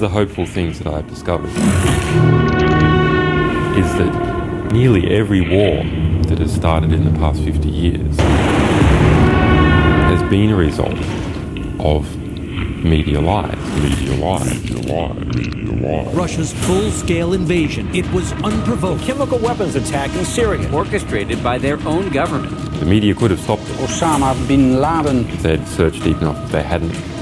One of the hopeful things that I've discovered is that nearly every war that has started in the past 50 years has been a result of media lies, media lies, media lies, media lies. Russia's full-scale invasion. It was unprovoked. Chemical weapons attack in Syria. orchestrated by their own government. The media could have stopped it Osama bin Laden. if they'd searched deep enough, if they hadn't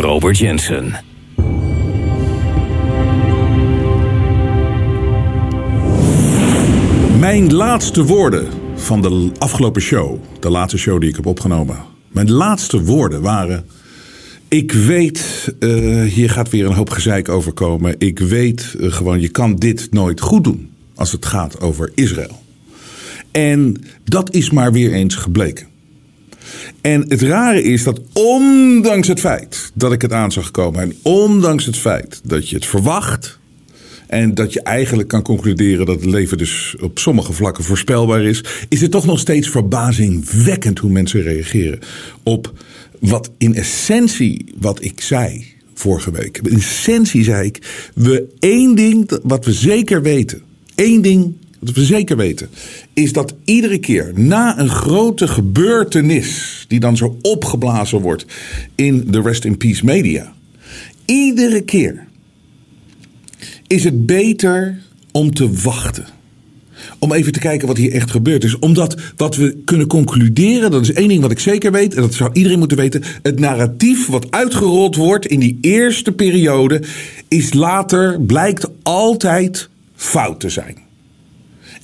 Robert Jensen. Mijn laatste woorden van de afgelopen show, de laatste show die ik heb opgenomen. Mijn laatste woorden waren. Ik weet, eh, hier gaat weer een hoop gezeik over komen. Ik weet eh, gewoon, je kan dit nooit goed doen als het gaat over Israël. En dat is maar weer eens gebleken. En het rare is dat ondanks het feit dat ik het aan zag komen... en ondanks het feit dat je het verwacht... en dat je eigenlijk kan concluderen dat het leven dus op sommige vlakken voorspelbaar is... is het toch nog steeds verbazingwekkend hoe mensen reageren... op wat in essentie wat ik zei vorige week. In essentie zei ik, we één ding wat we zeker weten... één ding wat we zeker weten, is dat iedere keer na een grote gebeurtenis, die dan zo opgeblazen wordt in de Rest in Peace media, iedere keer is het beter om te wachten. Om even te kijken wat hier echt gebeurd is. Omdat wat we kunnen concluderen, dat is één ding wat ik zeker weet, en dat zou iedereen moeten weten. Het narratief wat uitgerold wordt in die eerste periode, is later, blijkt altijd fout te zijn.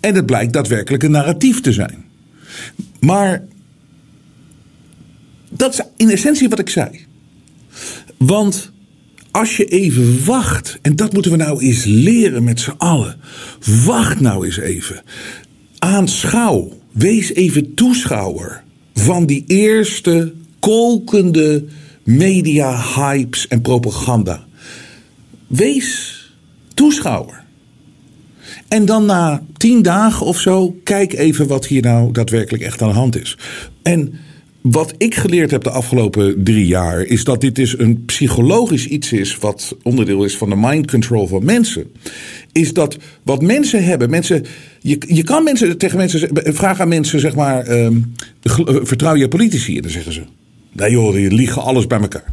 En het blijkt daadwerkelijk een narratief te zijn. Maar dat is in essentie wat ik zei. Want als je even wacht, en dat moeten we nou eens leren met z'n allen. Wacht nou eens even. Aanschouw, wees even toeschouwer van die eerste kolkende media-hypes en propaganda. Wees toeschouwer. En dan na tien dagen of zo, kijk even wat hier nou daadwerkelijk echt aan de hand is. En wat ik geleerd heb de afgelopen drie jaar, is dat dit dus een psychologisch iets is, wat onderdeel is van de mind control van mensen. Is dat wat mensen hebben, mensen, je, je kan mensen tegen mensen vragen aan mensen, zeg maar, ehm, vertrouw je politici? Dan zeggen ze, nee joh, die liegen alles bij elkaar.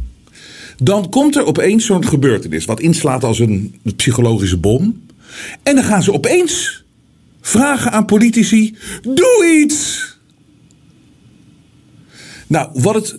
Dan komt er opeens zo'n gebeurtenis, wat inslaat als een psychologische bom. En dan gaan ze opeens vragen aan politici: doe iets! Nou, wat het.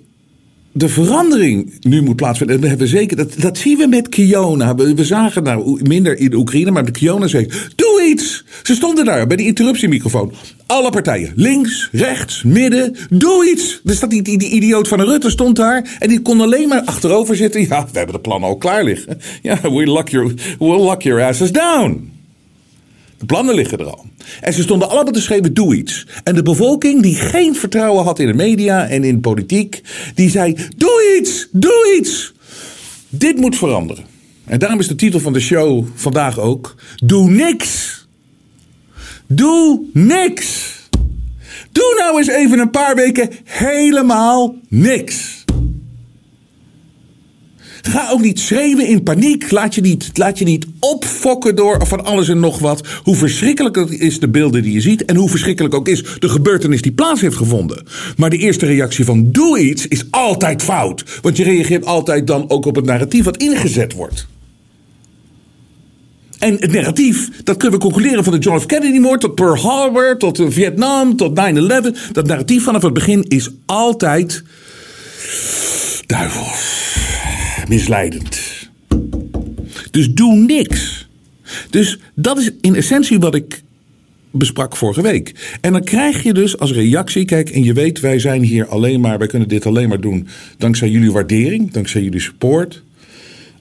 De verandering nu moet plaatsvinden. En we hebben zeker, dat, dat zien we met Kiona. We, we zagen nou minder in de Oekraïne, maar met Kiona zegt: Doe iets! Ze stonden daar bij de interruptiemicrofoon. Alle partijen, links, rechts, midden, doe iets! Staat die, die, die idioot van Rutte stond daar en die kon alleen maar achterover zitten. Ja, we hebben de plannen al klaar liggen. Ja, we lock your, we'll lock your asses down. De plannen liggen er al. En ze stonden allemaal te schreeuwen, doe iets. En de bevolking, die geen vertrouwen had in de media en in politiek, die zei, doe iets, doe iets. Dit moet veranderen. En daarom is de titel van de show vandaag ook, doe niks. Doe niks. Doe nou eens even een paar weken helemaal niks. Ga ook niet schreeuwen in paniek. Laat je niet, laat je niet opfokken door van alles en nog wat. Hoe verschrikkelijk het is de beelden die je ziet. En hoe verschrikkelijk ook is de gebeurtenis die plaats heeft gevonden. Maar de eerste reactie van doe iets is altijd fout. Want je reageert altijd dan ook op het narratief wat ingezet wordt. En het narratief, dat kunnen we concluderen van de John F. Kennedy-moord tot Pearl Harbor, tot Vietnam, tot 9-11. Dat narratief vanaf het begin is altijd duivels misleidend. Dus doe niks. Dus dat is in essentie wat ik besprak vorige week. En dan krijg je dus als reactie, kijk, en je weet, wij zijn hier alleen maar, wij kunnen dit alleen maar doen dankzij jullie waardering, dankzij jullie support.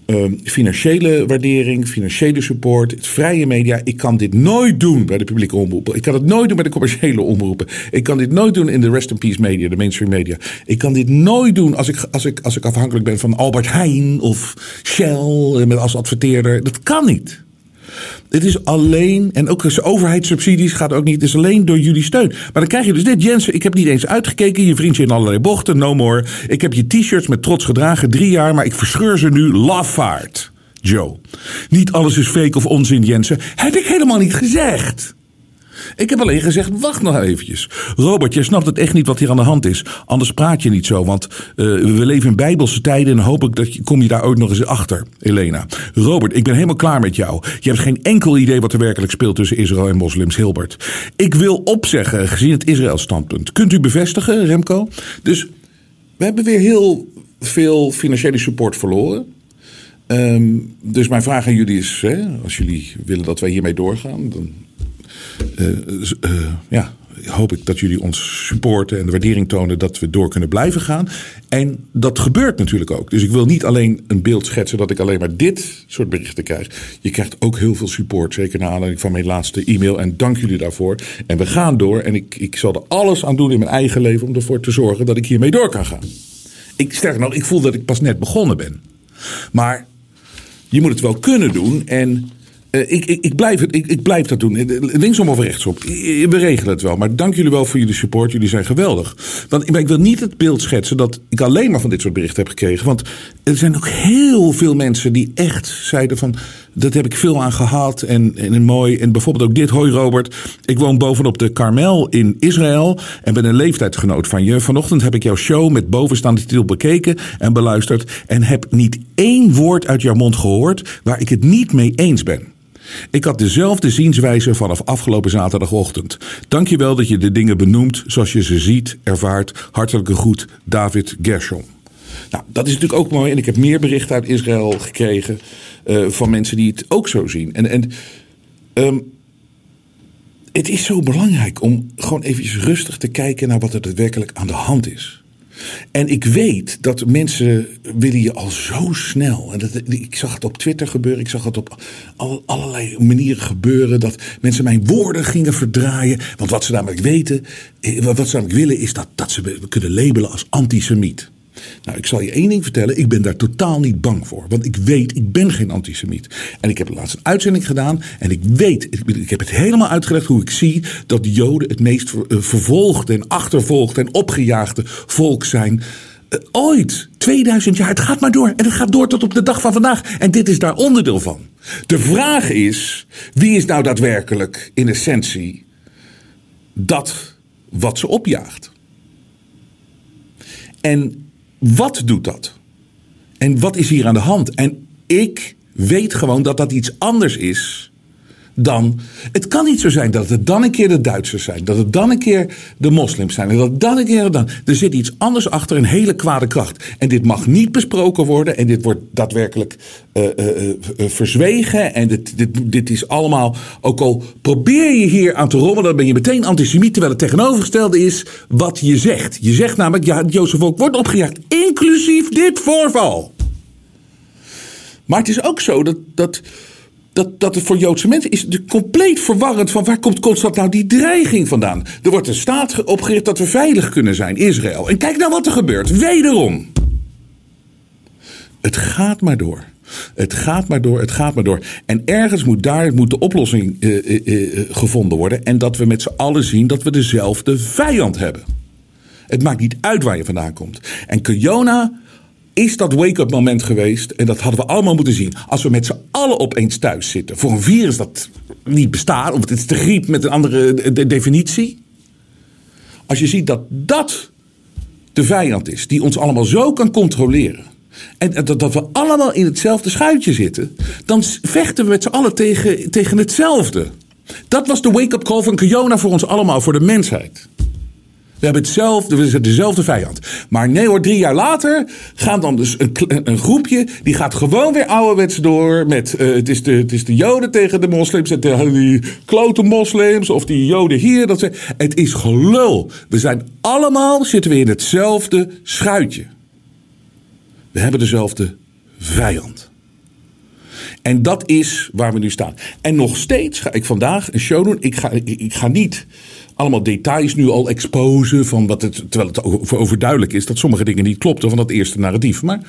Ehm, financiële waardering, financiële support, het vrije media. Ik kan dit nooit doen bij de publieke omroepen. Ik kan het nooit doen bij de commerciële omroepen. Ik kan dit nooit doen in de rest in peace media, de mainstream media. Ik kan dit nooit doen als ik, als ik, als ik afhankelijk ben van Albert Heijn of Shell eh, met als adverteerder. Dat kan niet. Het is alleen, en ook als overheidssubsidies gaat ook niet, het is alleen door jullie steun. Maar dan krijg je dus dit, Jensen, ik heb niet eens uitgekeken, je vriendje in allerlei bochten, no more. Ik heb je t-shirts met trots gedragen, drie jaar, maar ik verscheur ze nu lafaard. Joe. Niet alles is fake of onzin, Jensen. Heb ik helemaal niet gezegd. Ik heb alleen gezegd, wacht nog eventjes. Robert, je snapt het echt niet wat hier aan de hand is. Anders praat je niet zo, want uh, we leven in bijbelse tijden... en hoop ik dat je, kom je daar ooit nog eens achter, Elena. Robert, ik ben helemaal klaar met jou. Je hebt geen enkel idee wat er werkelijk speelt tussen Israël en moslims, Hilbert. Ik wil opzeggen, gezien het Israël-standpunt. Kunt u bevestigen, Remco? Dus we hebben weer heel veel financiële support verloren... Um, dus mijn vraag aan jullie is: hè, als jullie willen dat wij hiermee doorgaan, dan ja, hoop ik dat jullie ons supporten en de waardering tonen dat we door kunnen blijven gaan. En dat gebeurt natuurlijk ook. Dus ik wil niet alleen een beeld schetsen dat ik alleen maar dit soort berichten krijg. Je krijgt ook heel veel support, zeker naar aanleiding van mijn laatste e-mail. En dank jullie daarvoor. En we gaan door. En ik, ik zal er alles aan doen in mijn eigen leven om ervoor te zorgen dat ik hiermee door kan gaan. Ik, sterker nog, ik voel dat ik pas net begonnen ben. Maar je moet het wel kunnen doen. En uh, ik, ik, ik, blijf het, ik, ik, blijf dat doen. Linksom of rechtsom. We regelen het wel. Maar dank jullie wel voor jullie support. Jullie zijn geweldig. Want ik wil niet het beeld schetsen dat ik alleen maar van dit soort berichten heb gekregen. Want er zijn ook heel veel mensen die echt zeiden van... dat heb ik veel aan gehad en, en mooi. En bijvoorbeeld ook dit. Hoi Robert, ik woon bovenop de Karmel in Israël... en ben een leeftijdsgenoot van je. Vanochtend heb ik jouw show met bovenstaande titel bekeken en beluisterd... en heb niet één woord uit jouw mond gehoord waar ik het niet mee eens ben. Ik had dezelfde zienswijze vanaf afgelopen zaterdagochtend. Dankjewel dat je de dingen benoemt zoals je ze ziet, ervaart. Hartelijke groet, David Gershon. Nou, dat is natuurlijk ook mooi. En ik heb meer berichten uit Israël gekregen uh, van mensen die het ook zo zien. En, en um, het is zo belangrijk om gewoon eventjes rustig te kijken naar wat er daadwerkelijk aan de hand is. En ik weet dat mensen willen je al zo snel. En dat, ik zag het op Twitter gebeuren. Ik zag het op allerlei manieren gebeuren. Dat mensen mijn woorden gingen verdraaien. Want wat ze namelijk weten, eh, wat ze namelijk willen, is dat, dat ze kunnen labelen als antisemiet. Nou, ik zal je één ding vertellen. Ik ben daar totaal niet bang voor. Want ik weet, ik ben geen antisemiet. En ik heb laatst een uitzending gedaan. En ik weet, ik heb het helemaal uitgelegd hoe ik zie dat de Joden het meest eh, vervolgde en achtervolgde en opgejaagde volk zijn. Uh, ooit, 2000 jaar, het gaat maar door. En het gaat door tot op de dag van vandaag. En dit is daar onderdeel van. De vraag is, wie is nou daadwerkelijk in essentie dat wat ze opjaagt? En wat doet dat? En wat is hier aan de hand? En ik weet gewoon dat dat iets anders is dan. Het kan niet zo zijn dat het dan een keer de Duitsers zijn. Dat het dan een keer de moslims zijn. En dat het dan een keer. Dan, er zit iets anders achter, een hele kwade kracht. En dit mag niet besproken worden. En dit wordt daadwerkelijk uh, uh, uh, verzwegen. En dit, dit, dit is allemaal. Ook al probeer je hier aan te rommelen, dan ben je meteen antisemiet. Terwijl het tegenovergestelde is wat je zegt. Je zegt namelijk, ja, Joodse volk wordt opgejaagd. Inclusief dit voorval. Maar het is ook zo dat. dat dat, dat het voor Joodse mensen is compleet verwarrend van waar komt constant nou die dreiging vandaan. Er wordt een staat opgericht dat we veilig kunnen zijn, Israël. En kijk nou wat er gebeurt, wederom. Het gaat maar door. Het gaat maar door, het gaat maar door. En ergens moet daar moet de oplossing uh, uh, gevonden worden. En dat we met z'n allen zien dat we dezelfde vijand hebben. Het maakt niet uit waar je vandaan komt. En Kiona is dat wake-up moment geweest. En dat hadden we allemaal moeten zien. Als we met z'n allen opeens thuis zitten. Voor een virus dat niet bestaat. Of het is de griep met een andere definitie. Als je ziet dat dat de vijand is. Die ons allemaal zo kan controleren. En dat, dat we allemaal in hetzelfde schuitje zitten. Dan vechten we met z'n allen tegen, tegen hetzelfde. Dat was de wake-up call van Kiona voor ons allemaal. Voor de mensheid. We hebben hetzelfde, we zijn dezelfde vijand. Maar nee hoor, drie jaar later gaan dan dus een, een groepje, die gaat gewoon weer ouderwets door met uh, het, is de, het is de joden tegen de moslims, het, uh, die klote moslims of die joden hier. Dat ze, het is gelul. We zijn allemaal, zitten we in hetzelfde schuitje. We hebben dezelfde vijand. En dat is waar we nu staan. En nog steeds ga ik vandaag een show doen. Ik ga, ik ga niet allemaal details nu al exposen. Van wat het, terwijl het over- overduidelijk is dat sommige dingen niet klopten van dat eerste narratief. Maar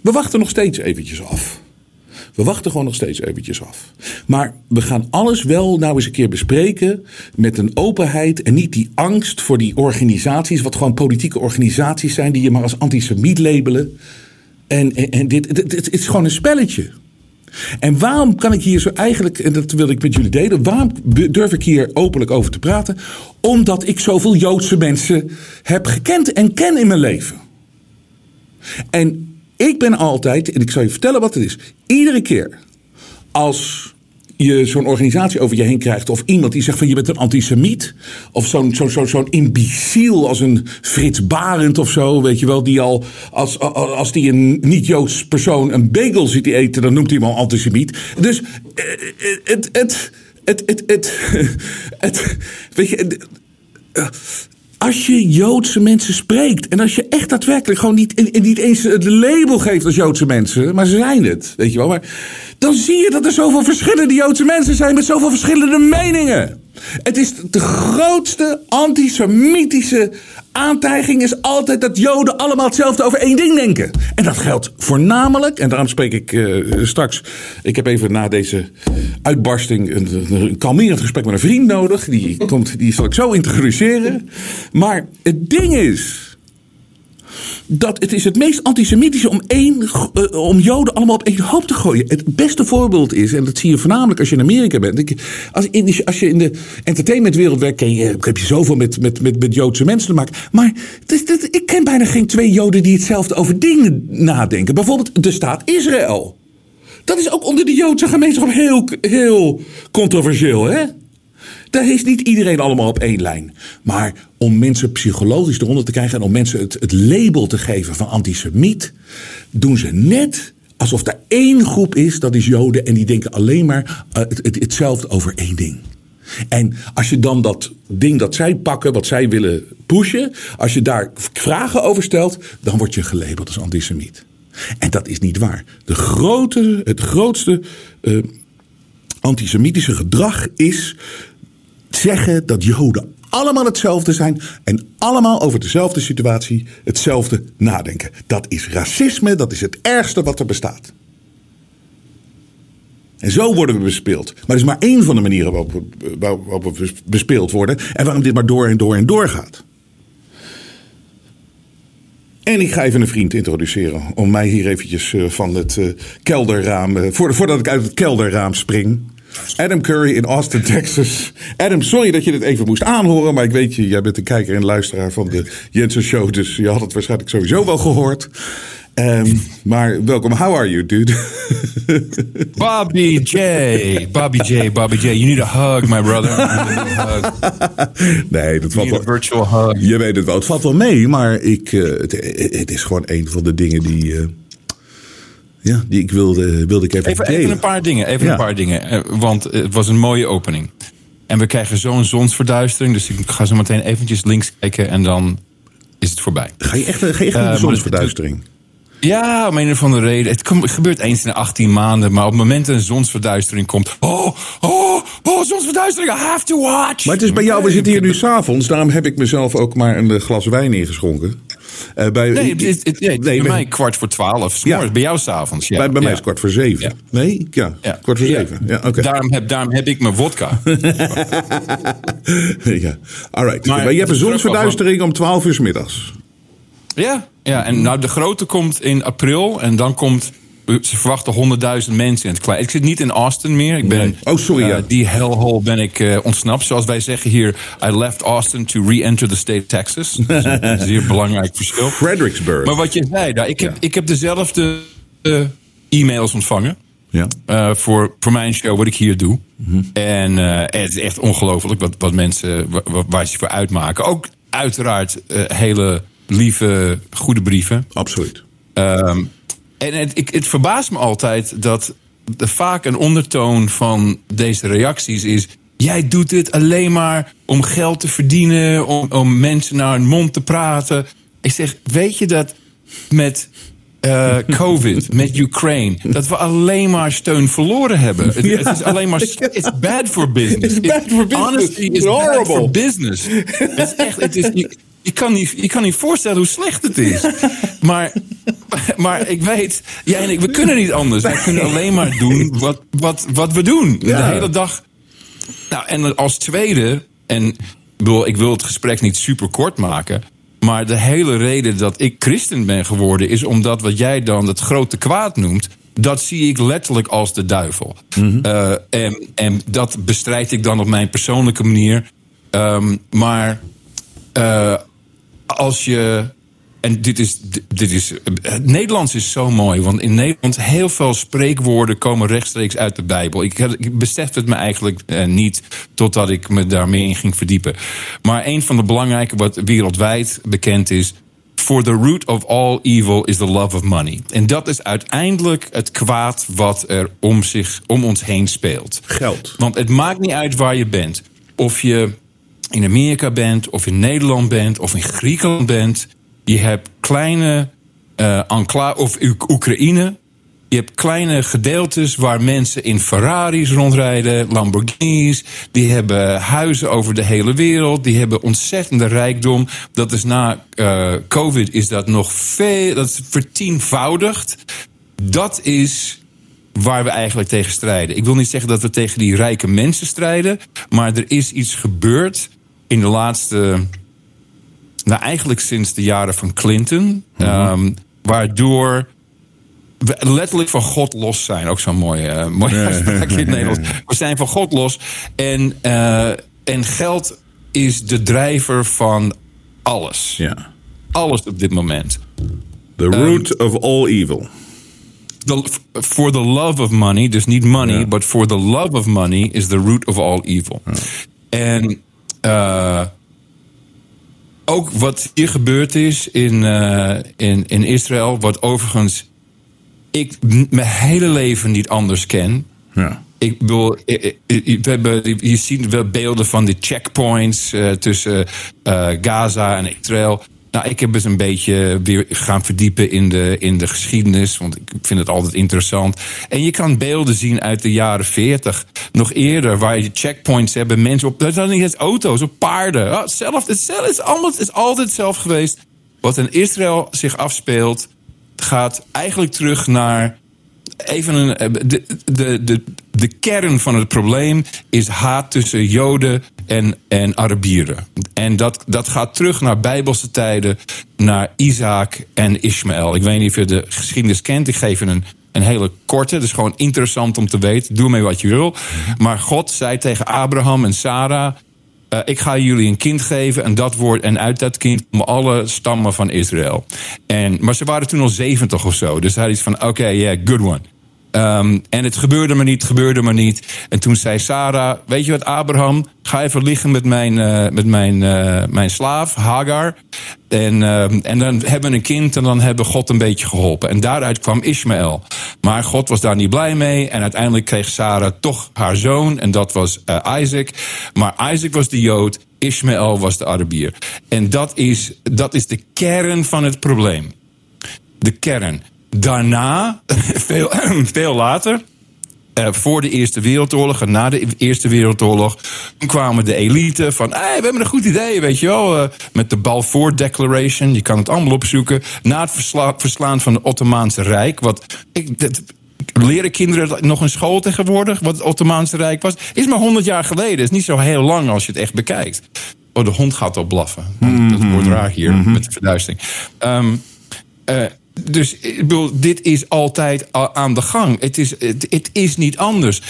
we wachten nog steeds eventjes af. We wachten gewoon nog steeds eventjes af. Maar we gaan alles wel nou eens een keer bespreken met een openheid en niet die angst voor die organisaties, wat gewoon politieke organisaties zijn die je maar als antisemiet labelen. En, en, dit, het, het is gewoon een spelletje. En waarom kan ik hier zo eigenlijk, en dat wil ik met jullie delen, waarom durf ik hier openlijk over te praten? Omdat ik zoveel Joodse mensen heb gekend en ken in mijn leven. En ik ben altijd, en ik zal je vertellen wat het is. Iedere keer als je zo'n organisatie over je heen krijgt. of iemand die zegt van je bent een antisemiet. of zo'n zo, zo, zo'n imbeciel als een Frits Barend of zo. weet je wel. die al. als, als die een niet-Joods persoon een bagel ziet eten. dan noemt hij hem al antisemiet. Dus eh, het. het het, het, het, weet je, als je Joodse mensen spreekt. en als je echt daadwerkelijk gewoon niet, niet eens het label geeft als Joodse mensen. maar ze zijn het, weet je wel. Maar dan zie je dat er zoveel verschillende Joodse mensen zijn met zoveel verschillende meningen. Het is de grootste antisemitische aantijging is altijd dat Joden allemaal hetzelfde over één ding denken. En dat geldt voornamelijk, en daarom spreek ik eh, straks. Ik heb even na deze uitbarsting een, een kalmerend gesprek met een vriend nodig. Die, komt, die zal ik zo introduceren. Maar het ding is dat het is het meest antisemitische om, één, eh, om Joden allemaal op één hoop te gooien. Het beste voorbeeld is, en dat zie je voornamelijk als je in Amerika bent. Als, in, als je in de entertainmentwereld werkt, ken je, heb je zoveel met, met, met, met Joodse mensen te maken. Maar ik ken bijna geen twee Joden die hetzelfde over dingen nadenken. Bijvoorbeeld de staat Israël. Dat is ook onder de Joodse gemeenschap heel, heel controversieel, hè? Daar is niet iedereen allemaal op één lijn. Maar om mensen psychologisch eronder te krijgen en om mensen het, het label te geven van antisemiet, doen ze net alsof er één groep is, dat is Joden, en die denken alleen maar eh, het, het- hetzelfde over één ding. En als je dan dat ding dat zij pakken, wat zij willen pushen, als je daar vragen over stelt, dan word je gelabeld als antisemiet. En dat is niet waar. De grote, het grootste eh, antisemitische gedrag is zeggen dat Joden allemaal hetzelfde zijn en allemaal over dezelfde situatie hetzelfde nadenken. Dat is racisme, dat is het ergste wat er bestaat. En zo worden we bespeeld. Maar dat is maar één van de manieren waarop we, waarop we bespeeld worden en waarom dit maar door en door en door gaat. En ik ga even een vriend introduceren om mij hier eventjes eh, van het eh, kelderraam, eh, voor- voordat ik uit het kelderraam spring. Adam Curry in Austin, Texas. Adam, sorry dat je dit even moest aanhoren, maar ik weet je, jij bent een kijker en luisteraar van de Jensen Show, dus je had het waarschijnlijk sowieso wel gehoord. Ehm, maar welkom, how are you, dude? Bobby J. Bobby J. Bobby J. You need a hug, my brother. Hug. nee, dat valt wel. virtual hug. Je weet het wel, het valt wel mee, maar ik, eh, het, het is gewoon een van de dingen die, eh, ja, die ik wilde, wilde ik even, Even, even een paar dingen. Even Ja. een paar dingen. Eh, Want het was een mooie opening. En we krijgen zo'n zonsverduistering. Dus ik ga zo meteen eventjes links kijken en dan is het voorbij. Ga je echt, ga je echt Eh, de zonsverduistering? Ja, om een of andere reden. Het gebeurt eens in de 18 maanden. Maar op het moment dat een zonsverduistering komt. Oh, oh, oh, zonsverduistering. I have to watch. Maar het is bij jou, we zitten hier nu s'avonds. Daarom heb ik mezelf ook maar een glas wijn ingeschonken. Eh, bij, Nee, het, het, het- nee, bij bij- mij kwart voor twaalf. 's Ja. Bij jou s'avonds. Ja. bij, bij mij is het kwart voor zeven. Nee? Ja, kwart voor zeven. Ja, oké. Daarom, heb, daarom heb ik mijn vodka. ja. All right. Maar Maar, je hebt een zonsverduistering om 12 uur 's middags. Ja, ja en nou, de grote komt in april. En dan komt. Ze verwachten 100.000 mensen in het klein. Ik zit niet in Austin meer. Ik ben, Nee. Oh, sorry, eh, die hellhole ben ik eh, ontsnapt. Zoals wij zeggen hier. I left Austin to re-enter the state of Texas. Dat is een zeer belangrijk verschil. Fredericksburg. Maar wat je zei daar. Ik heb, ik heb dezelfde eh, e-mails ontvangen. ja. voor, voor mijn show, wat ik hier doe. Mhm. En het is echt ongelooflijk wat, wat mensen, wa- wa- waar, ze voor uitmaken. Ook uiteraard hele lieve, goede brieven. Absoluut. Ehm, en het, ik, het verbaast me altijd dat de, vaak een ondertoon van deze reacties is... jij doet dit alleen maar om geld te verdienen, om, om mensen naar hun mond te praten. Ik zeg, weet je dat met eh, COVID, met Ukraine, dat we alleen maar steun verloren hebben. Het, is alleen maar. It's bad for business. It's bad for business. Honestly, it's It's bad horrible. for business. Het is echt, het is, je, je, kan niet, je kan niet voorstellen hoe slecht het is. Maar, maar ik weet, jij en ik, we kunnen niet anders. We kunnen alleen maar doen wat, wat, wat we doen. Ja. De hele dag. Nou, en als tweede, en bedoel, ik wil het gesprek niet super kort maken. Maar de hele reden dat ik christen ben geworden is omdat wat jij dan het grote kwaad noemt. Dat zie ik letterlijk als de duivel. Eh, en, en dat bestrijd ik dan op mijn persoonlijke manier. Ehm, maar eh, als je. En dit is, dit is. Het Nederlands is zo mooi. Want in Nederland heel veel spreekwoorden komen rechtstreeks uit de Bijbel. Ik, had- ik besef het me eigenlijk eh, niet. Totdat ik me daar meer in ging verdiepen. Maar een van de belangrijke, wat wereldwijd bekend is. For the root of all evil is the love of money. En dat is uiteindelijk het kwaad wat er om, zich, om ons heen speelt. Geld. Want het maakt niet uit waar je bent. Of je in Amerika bent, of in Nederland bent, of in Griekenland bent. Je hebt kleine eh encla of Oek- Oekraïne. Je hebt kleine gedeeltes waar mensen in Ferraris rondrijden, Lamborghinis. Die hebben huizen over de hele wereld. Die hebben ontzettende rijkdom. Dat is na eh, COVID is dat nog veel, dat is vertienvoudigd. Dat is waar we eigenlijk tegen strijden. Ik wil niet zeggen dat we tegen die rijke mensen strijden, maar er is iets gebeurd in de laatste, nou eigenlijk sinds de jaren van Clinton, ehm, waardoor we letterlijk van God los zijn. Ook zo'n mooie, eh mooie uitspraak in het Nederlands. We zijn van God los en, eh, en geld is de drijver van alles. Ja. Alles op dit moment. The root of all evil. the, for the love of money, dus niet money, but for the love of money is the root of all evil. En eh, ook wat hier gebeurd is in, eh, in, in Israël, wat overigens ik mijn hele leven niet anders ken. Ja. Ik bedoel, we hebben, je ziet wel beelden van de checkpoints eh, tussen eh, Gaza en Israël. Nou, ik heb eens een beetje weer gaan verdiepen in de, in de geschiedenis, want ik vind het altijd interessant. En je kan beelden zien uit de jaren 40, nog eerder, waar je checkpoints hebben, mensen op, dat zijn niet eens auto's, op paarden. Zelf, het, zelf, het, is het is altijd zelf geweest. Wat in Israël zich afspeelt, gaat eigenlijk terug naar even een, eh, de, de, de, de kern van het probleem is haat tussen Joden en, en Arabieren. En dat, dat gaat terug naar Bijbelse tijden, naar Isaac en Ismaël. Ik weet niet of je de geschiedenis kent. Ik geef je een, een hele korte. Is gewoon interessant om te weten. Doe mee wat je wil. Maar God zei tegen Abraham en Sarah. Eh, ik ga jullie een kind geven en dat wordt en uit dat kind komen alle stammen van Israël. En, maar ze waren toen al 70 of zo. Dus hij iets van: oké, yeah, good one. Ehm, en het gebeurde maar niet, gebeurde maar niet. En toen zei Sarah: Weet je wat, Abraham, ga even liggen met mijn, eh, met mijn, eh, mijn slaaf, Hagar. En, ehm, en dan hebben we een kind en dan hebben God een beetje geholpen. En daaruit kwam Ismaël. Maar God was daar niet blij mee. En uiteindelijk kreeg Sarah toch haar zoon. En dat was eh, Isaac. Maar Isaac was de Jood, Ismaël was de Arabier. En dat is, dat is de kern van het probleem de kern. Daarna, veel, veel later, eh, voor de Eerste Wereldoorlog en na de Eerste Wereldoorlog, toen kwamen de elite van, hey, we hebben een goed idee, weet je wel, eh, met de Balfour Declaration, je kan het allemaal opzoeken, na het versla- verslaan van het Ottomaanse Rijk, wat ik, dat, leren kinderen nog in school tegenwoordig, wat het Ottomaanse Rijk was, is maar 100 jaar geleden, is niet zo heel lang als je het echt bekijkt. Oh, de hond gaat al blaffen. Dat wordt raar hier met de verduistering. Eh, dus ik bedoel, dit is altijd aan de gang. Het is, het, het is niet anders.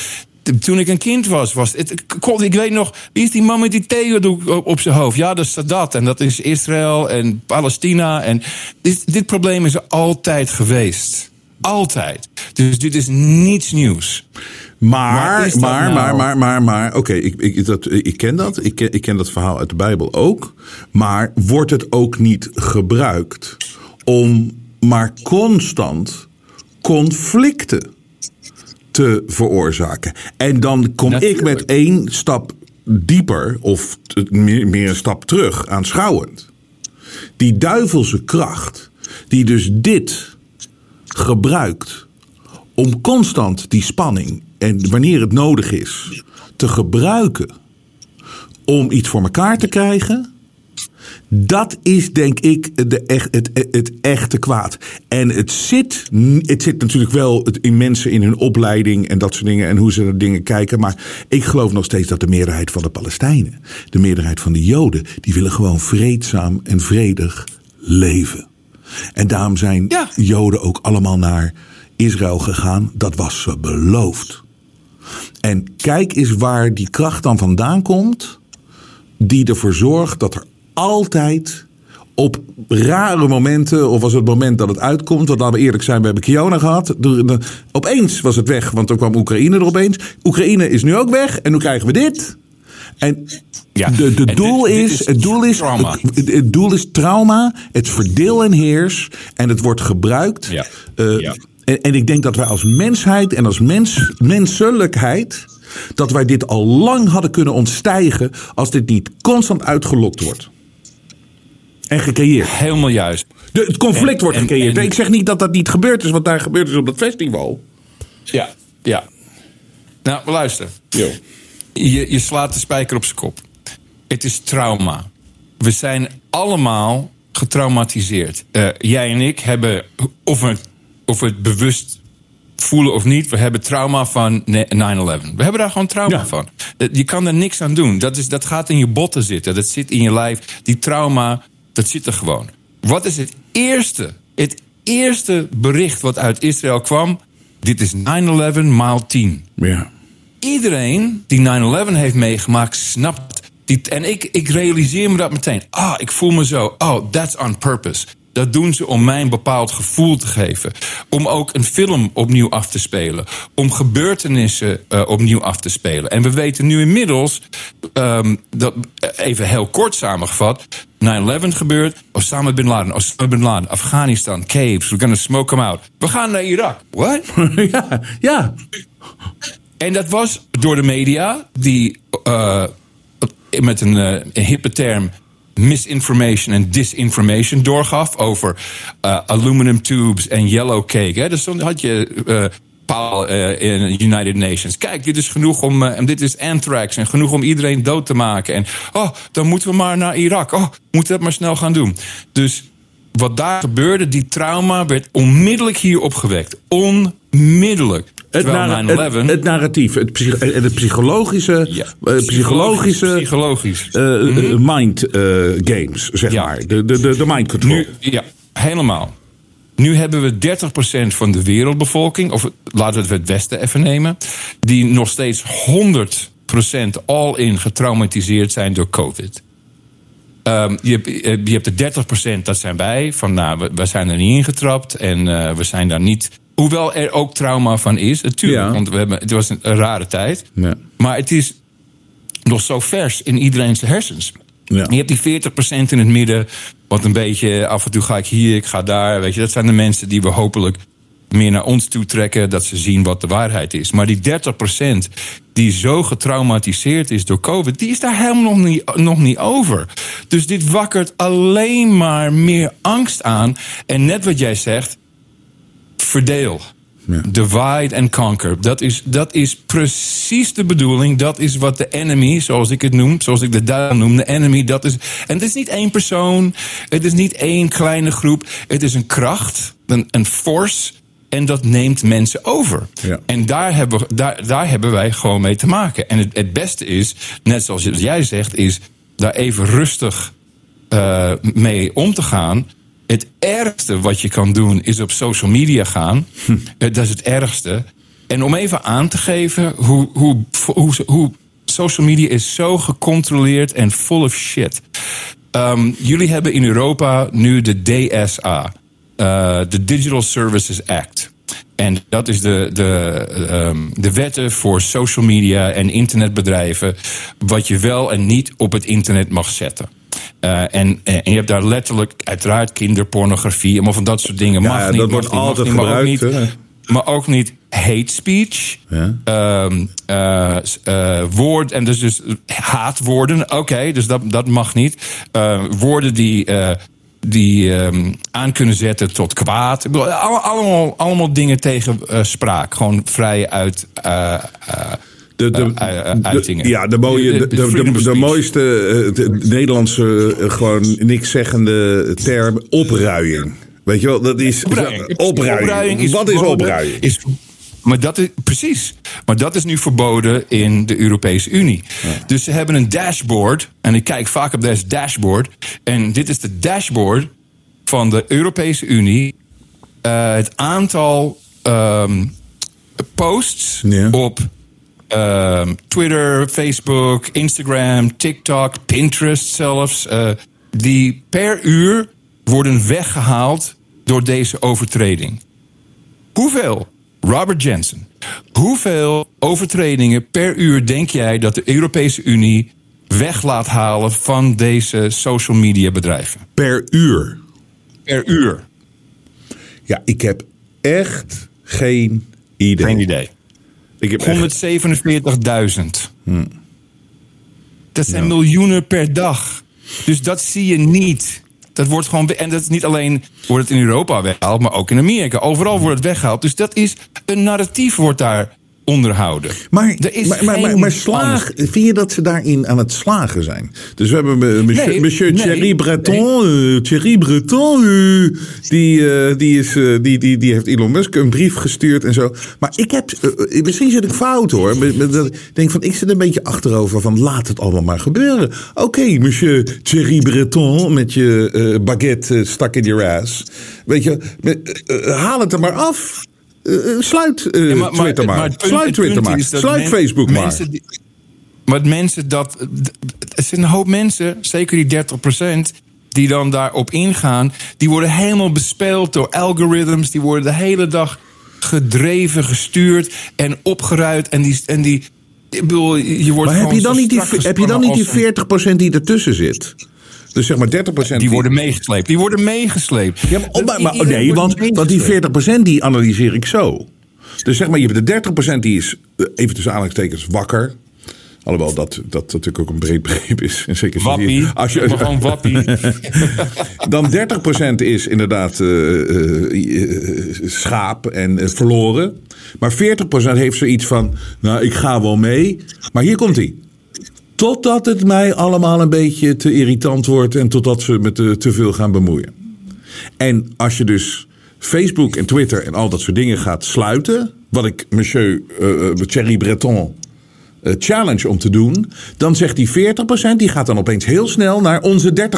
Toen ik een kind was, was het, God, ik weet nog, wie is die man met die theodoek op, op zijn hoofd? Ja, dat is Sadat. En dat is Israël en Palestina. En dit, dit probleem is er altijd geweest. Altijd. Dus dit is niets nieuws. Maar, maar, nou- maar, maar, maar, maar, oké, ik, ik, dat, ik ken dat. Ik ken, ik ken dat verhaal uit de Bijbel ook. Maar wordt het ook niet gebruikt om maar constant conflicten te veroorzaken? En dan kom ik met één stap dieper of meer, meer een stap terug aanschouwend. Die duivelse kracht, die dus dit gebruikt om constant die spanning en wanneer het nodig is te gebruiken om iets voor elkaar te krijgen. Dat is denk ik de echt, het, het echte kwaad. En het zit, het zit natuurlijk wel in mensen in hun opleiding en dat soort dingen en hoe ze naar dingen kijken. Maar ik geloof nog steeds dat de meerderheid van de Palestijnen, de meerderheid van de Joden, die willen gewoon vreedzaam en vredig leven. En daarom zijn Ja. Joden ook allemaal naar Israël gegaan. Dat was ze beloofd. En kijk eens waar die kracht dan vandaan komt. Die ervoor zorgt dat er altijd op rare momenten, of was het moment dat het uitkomt, want laten we eerlijk zijn, we hebben Kiona gehad. Opeens was het weg, want toen kwam Oekraïne er opeens. Oekraïne is nu ook weg en nu krijgen we dit. En Ja, de, de en doel dit- dit is, is het doel is, trauma. het, het doel is trauma, het verdeel en heers en het wordt gebruikt. Ja. Eh, Ja. en, en ik denk dat wij als mensheid en als mens, menselijkheid, dat wij dit al lang hadden kunnen ontstijgen als dit niet constant uitgelokt wordt. En gecreëerd. Helemaal juist. De, het conflict En- wordt gecreëerd. en- ik zeg niet dat dat niet gebeurd is, wat daar gebeurd is op dat festival. Ja, ja. Nou, luister. Je, je slaat de spijker op zijn kop. Het is trauma. We zijn allemaal getraumatiseerd. Eh, jij en ik hebben, of we, of we het bewust voelen of niet, we hebben trauma van ne- 9-11. We hebben daar gewoon trauma Ja. van. Je kan er niks aan doen. Dat, is, dat gaat in je botten zitten. Dat zit in je lijf. Die trauma, dat zit er gewoon. Wat is het eerste, het eerste bericht wat uit Israël kwam? Dit is 9-11 maal 10 Ja. iedereen die 9-11 heeft meegemaakt, snapt. Die, en ik, ik realiseer me dat meteen. Ah, ik voel me zo. Oh, that's on purpose. Dat doen ze om mij een bepaald gevoel te geven. Om ook een film opnieuw af te spelen. Om gebeurtenissen eh, opnieuw af te spelen. En we weten nu inmiddels, ehm, dat, even heel kort samengevat... 9-11 gebeurt, Osama Bin Laden, Osama Bin Laden, Afghanistan, caves, we're gonna smoke them out. We gaan naar Irak. What? ja, ja. En dat was door de media, die eh, met een, eh, een hippe term misinformation en disinformation doorgaf over eh, aluminum tubes en yellow cake. Hè. Dus dan had je eh Paul eh, in United Nations. Kijk, dit is genoeg om. dit is anthrax en genoeg om iedereen dood te maken. En oh, dan moeten we maar naar Irak. Oh, we moeten dat maar snel gaan doen. Dus wat daar gebeurde, die trauma werd onmiddellijk hier opgewekt. Onmiddellijk. Het, Terwijl narra- 9/11 het, het narratief, het, psych- eh, het psychologische, Ja, eh, psychologische Psychologisch. eh, eh, mind games, zeg Ja. maar. De, de, de, de mind control. Nu, ja, helemaal. Nu hebben we 30% van de wereldbevolking, of laten we het Westen even nemen, die nog steeds 100% all-in getraumatiseerd zijn door COVID. Ehm, je, hebt, je hebt de 30%, dat zijn wij, van nou, we, we zijn er niet ingetrapt en we zijn daar niet. Hoewel er ook trauma van is, natuurlijk, Ja. want we hebben, het was een, een rare tijd. Ja. Maar het is nog zo vers in iedereen's hersens. Ja. Je hebt die 40% in het midden, wat een beetje af en toe ga ik hier, ik ga daar. Weet je, dat zijn de mensen die we hopelijk meer naar ons toe trekken, dat ze zien wat de waarheid is. Maar die 30% die zo getraumatiseerd is door COVID, die is daar helemaal nog niet, nog niet over. Dus dit wakkert alleen maar meer angst aan. En net wat jij zegt, verdeel. Ja. Divide and conquer. Dat is, dat is precies de bedoeling. Dat is wat de enemy, zoals ik het noem, zoals ik de duivel noem, de enemy, dat is. En het is niet één persoon, het is niet één kleine groep. Het is een kracht, een, een force. En dat neemt mensen over. Ja. En daar hebben, we- daar, daar hebben wij gewoon mee te maken. En het, het beste is, net zoals jij zegt, is daar even rustig eh, mee om te gaan. Het ergste wat je kan doen is op social media gaan. Eh, Dat is het ergste. En om even aan te geven hoe, hoe, hoe, hoe social media is zo gecontroleerd en full of shit. Ehm, jullie hebben in Europa nu de DSA, eh, de Digital Services Act. En dat is de, de, ehm, de wetten voor social media en internetbedrijven. wat je wel en niet op het internet mag zetten. Eh, en, en je hebt daar letterlijk, uiteraard, kinderpornografie, allemaal van dat soort dingen. Ja, mag ja, niet, dat mag wordt niet, altijd niet, maar ook gebruikt, niet- maar ook niet hate speech. Ja. Ehm, eh, eh, woord, en dus, dus haatwoorden, oké, dus dat, dat mag niet. Eh, woorden die eh, die ehm, aan kunnen zetten tot kwaad. Ik bedoel, alle- allemaal, allemaal dingen tegen eh, spraak. Gewoon vrij uit. eh, eh, De, de, eh, de- ja, de, mooie, de, de, mooiste eh, de Nederlandse, eh, gewoon niks zeggende term, opruiing. Weet je wel, dat is Opruiing. opruiing. is Wat is opruiing? Is, maar dat is, precies. Maar dat is nu verboden in de Europese Unie. Dus ze hebben een dashboard. En ik kijk vaak op deze dashboard. En dit is de dashboard van de Europese Unie. Eh, het aantal ehm, posts Ja. op Twitter, Facebook, Instagram, TikTok, Pinterest zelfs. eh, die per uur worden weggehaald door deze overtreding. Hoeveel, Robert Jensen, hoeveel overtredingen per uur denk jij dat de Europese Unie weg laat halen van deze social media bedrijven? Per uur. Per uur. Ja, ik heb echt geen idee. Geen idee. Ik heb echt- 147.000. Dat zijn miljoenen per dag. Dus dat zie je niet. Dat wordt gewoon, en dat is niet alleen wordt het in Europa weggehaald, maar ook in Amerika. Overal wordt het weggehaald. Dus dat is een narratief wordt daar onderhouden. Maar, Er is maar, maar, maar, slaag, vind je dat ze daarin aan het slagen zijn? Dus we hebben eh, monsieur, Nee, monsieur nee, Thierry Breton. eh, Thierry Breton, eh, die, die, is, die, die, die heeft Elon Musk een brief gestuurd en zo. Maar ik heb, misschien zit ik fout hoor. Ik denk van, ik zit een beetje achterover van laat het allemaal maar gebeuren. Oké, monsieur Thierry Breton met je baguette stuck in your ass. Weet je, haal het er maar af. Eh, eh, sluit eh, Ja, maar- maar- Twitter maar. maar het punt- sluit Twitter maar. Sluit men- Facebook maar. die- maar mensen dat. Er zijn een hoop mensen, zeker die 30%, die dan daarop ingaan. Die worden helemaal bespeeld door algoritmes. Die worden de hele dag gedreven, gestuurd en opgeruid. En die. En die ik bedoel, je wordt Maar heb je, dan niet die, heb je dan niet die als een- 40% die ertussen zit? Dus zeg maar 30% Die worden meegesleept. Die worden meegesleept. Ja, maar, oh, maar, maar- oh, Iedereen nee, want, want die meegesleept. 40% die analyseer ik zo. Dus zeg maar, je hebt de 30% die is, eh, even tussen aanhalingstekens, wakker. Alhoewel dat, dat natuurlijk ook een breed begrip is. En zeker als je- Wappie. Als je, gewoon wappie. Dan 30% is inderdaad eh, eh, schaap en verloren. Maar 40% heeft zoiets van, nou ik ga wel mee. Maar hier komt hij. Totdat het mij allemaal een beetje te irritant wordt en totdat ze me te, te veel gaan bemoeien. En als je dus Facebook en Twitter en al dat soort dingen gaat sluiten, wat ik monsieur eh, Thierry Breton eh, challenge om te doen, dan zegt die 40%, die gaat dan opeens heel snel naar onze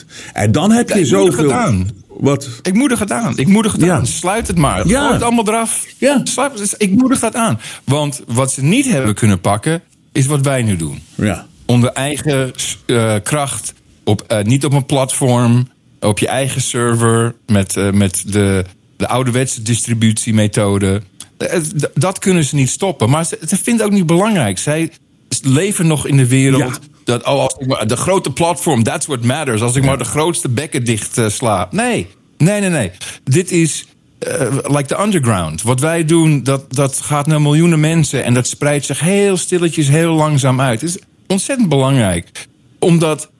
30%. En dan heb je moedig zoveel. Wat? Ik moedig het aan. Ik moedig het Ja. aan. Sluit het maar. Ja. Gooi het allemaal eraf. Ja. Sluit, ik moedig dat aan. Want wat ze niet hebben kunnen pakken, is wat wij nu doen. Ja. Onder eigen eh, kracht. Op, eh, niet op een platform. Op je eigen server. Met, eh, met de, de ouderwetse distributiemethode. Dat kunnen ze niet stoppen. Maar ze, ze vinden het ook niet belangrijk. Zij leven nog in de wereld. Ja. Dat, oh, als ik maar, de grote platform, that's what matters. Als ik maar de grootste bekken dicht sla. Nee, nee, nee, nee. Dit is like the underground. Wat wij doen, dat, dat gaat naar miljoenen mensen. En dat spreidt zich heel stilletjes, heel langzaam uit. Het is ontzettend belangrijk. Omdat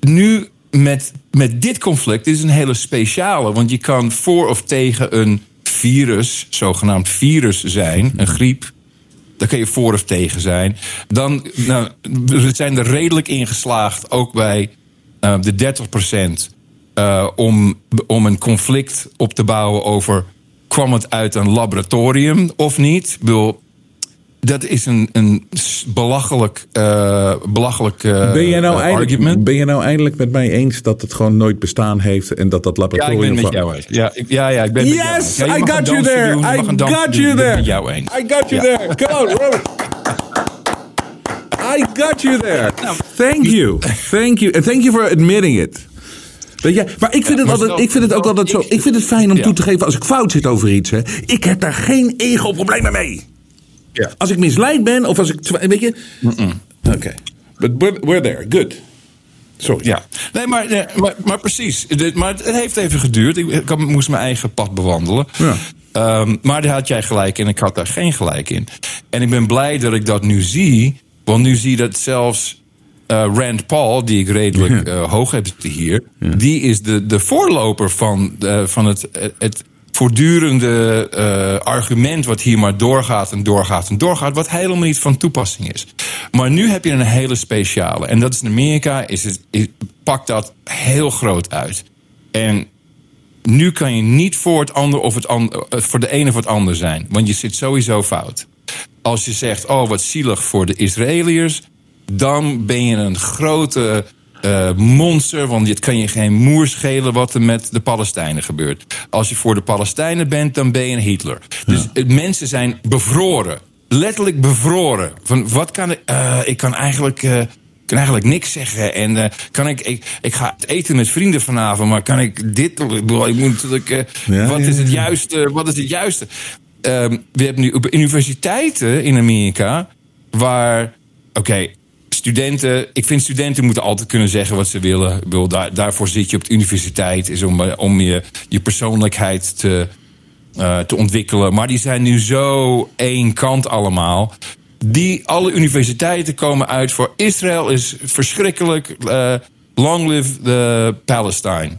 nu met, met dit conflict, is een hele speciale. Want je kan voor of tegen een virus, zogenaamd virus zijn, een griep. Daar kun je voor of tegen zijn. Dan nou, we zijn er redelijk in geslaagd, ook bij eh, de 30 eh, om, om een conflict op te bouwen over... kwam het uit een laboratorium of niet? Ik bedoel, dat is een, een belachelijk, eh, belachelijk eh, Ben je, nou eindelijk, argument. ben je nou eindelijk met mij eens dat het gewoon nooit bestaan heeft en dat dat Ja, ik laboratorium ben met van- jou eens. Ja, ik, ja, ja, ik ben met jou eens. Yes, Ja, I got you there. doen, I got doen, you ik ben there. met jou eens. I got you Ja. there. Come on, Robert. I got you there. Thank you. Thank you. And thank you for admitting it. Weet je, maar ik vind, het, altijd, ik vind het ook altijd zo. ik- vind het fijn om Ja. toe te geven als ik fout zit over iets. Hè. Ik heb daar geen ego-problemen mee. Ja. Als ik misleid ben of als ik. Weet je. Oké. But we're, there. Good. Sorry. Ja, nee, maar, nee, maar, maar precies. Maar het heeft even geduurd. Ik, moest mijn eigen pad bewandelen. Ja. Ehm, maar daar had jij gelijk in. Ik had daar geen gelijk in. En ik ben blij dat ik dat nu zie. Want nu zie je dat zelfs eh, Rand Paul, die ik redelijk eh, hoog heb hier, die is de, de voorloper van, eh, van het, het voortdurende argument wat hier maar doorgaat en doorgaat en doorgaat, wat helemaal niet van toepassing is. Maar nu heb je een hele speciale. En dat is in Amerika, is het, is- pakt dat heel groot uit. En nu kan je niet voor, het ander of het ander, voor de ene of het ander zijn. Want je zit sowieso fout. Als je zegt, oh wat zielig voor de Israëliërs... dan ben je een grote eh, monster... want dit kan je geen moer schelen wat er met de Palestijnen gebeurt. Als je voor de Palestijnen bent, dan ben je een Hitler. Dus mensen zijn bevroren. Letterlijk bevroren. Van wat kan ik... eh, ik kan eigenlijk... eh, kan eigenlijk niks zeggen. En kan ik, ik, ik ga eten met vrienden vanavond, maar kan ik dit? Ik bedoel, ik moet Ja, wat ja, is het juiste? Wat is het juiste? Ehm, we hebben nu op universiteiten in Amerika waar, oké, studenten. Ik vind studenten moeten altijd kunnen zeggen wat ze willen. Bedoel, daar, daarvoor zit je op de universiteit, is om, eh, om je, je persoonlijkheid te, eh, te ontwikkelen. Maar die zijn nu zo één kant allemaal. Die alle universiteiten komen uit voor Israël is verschrikkelijk. eh, long live the Palestine.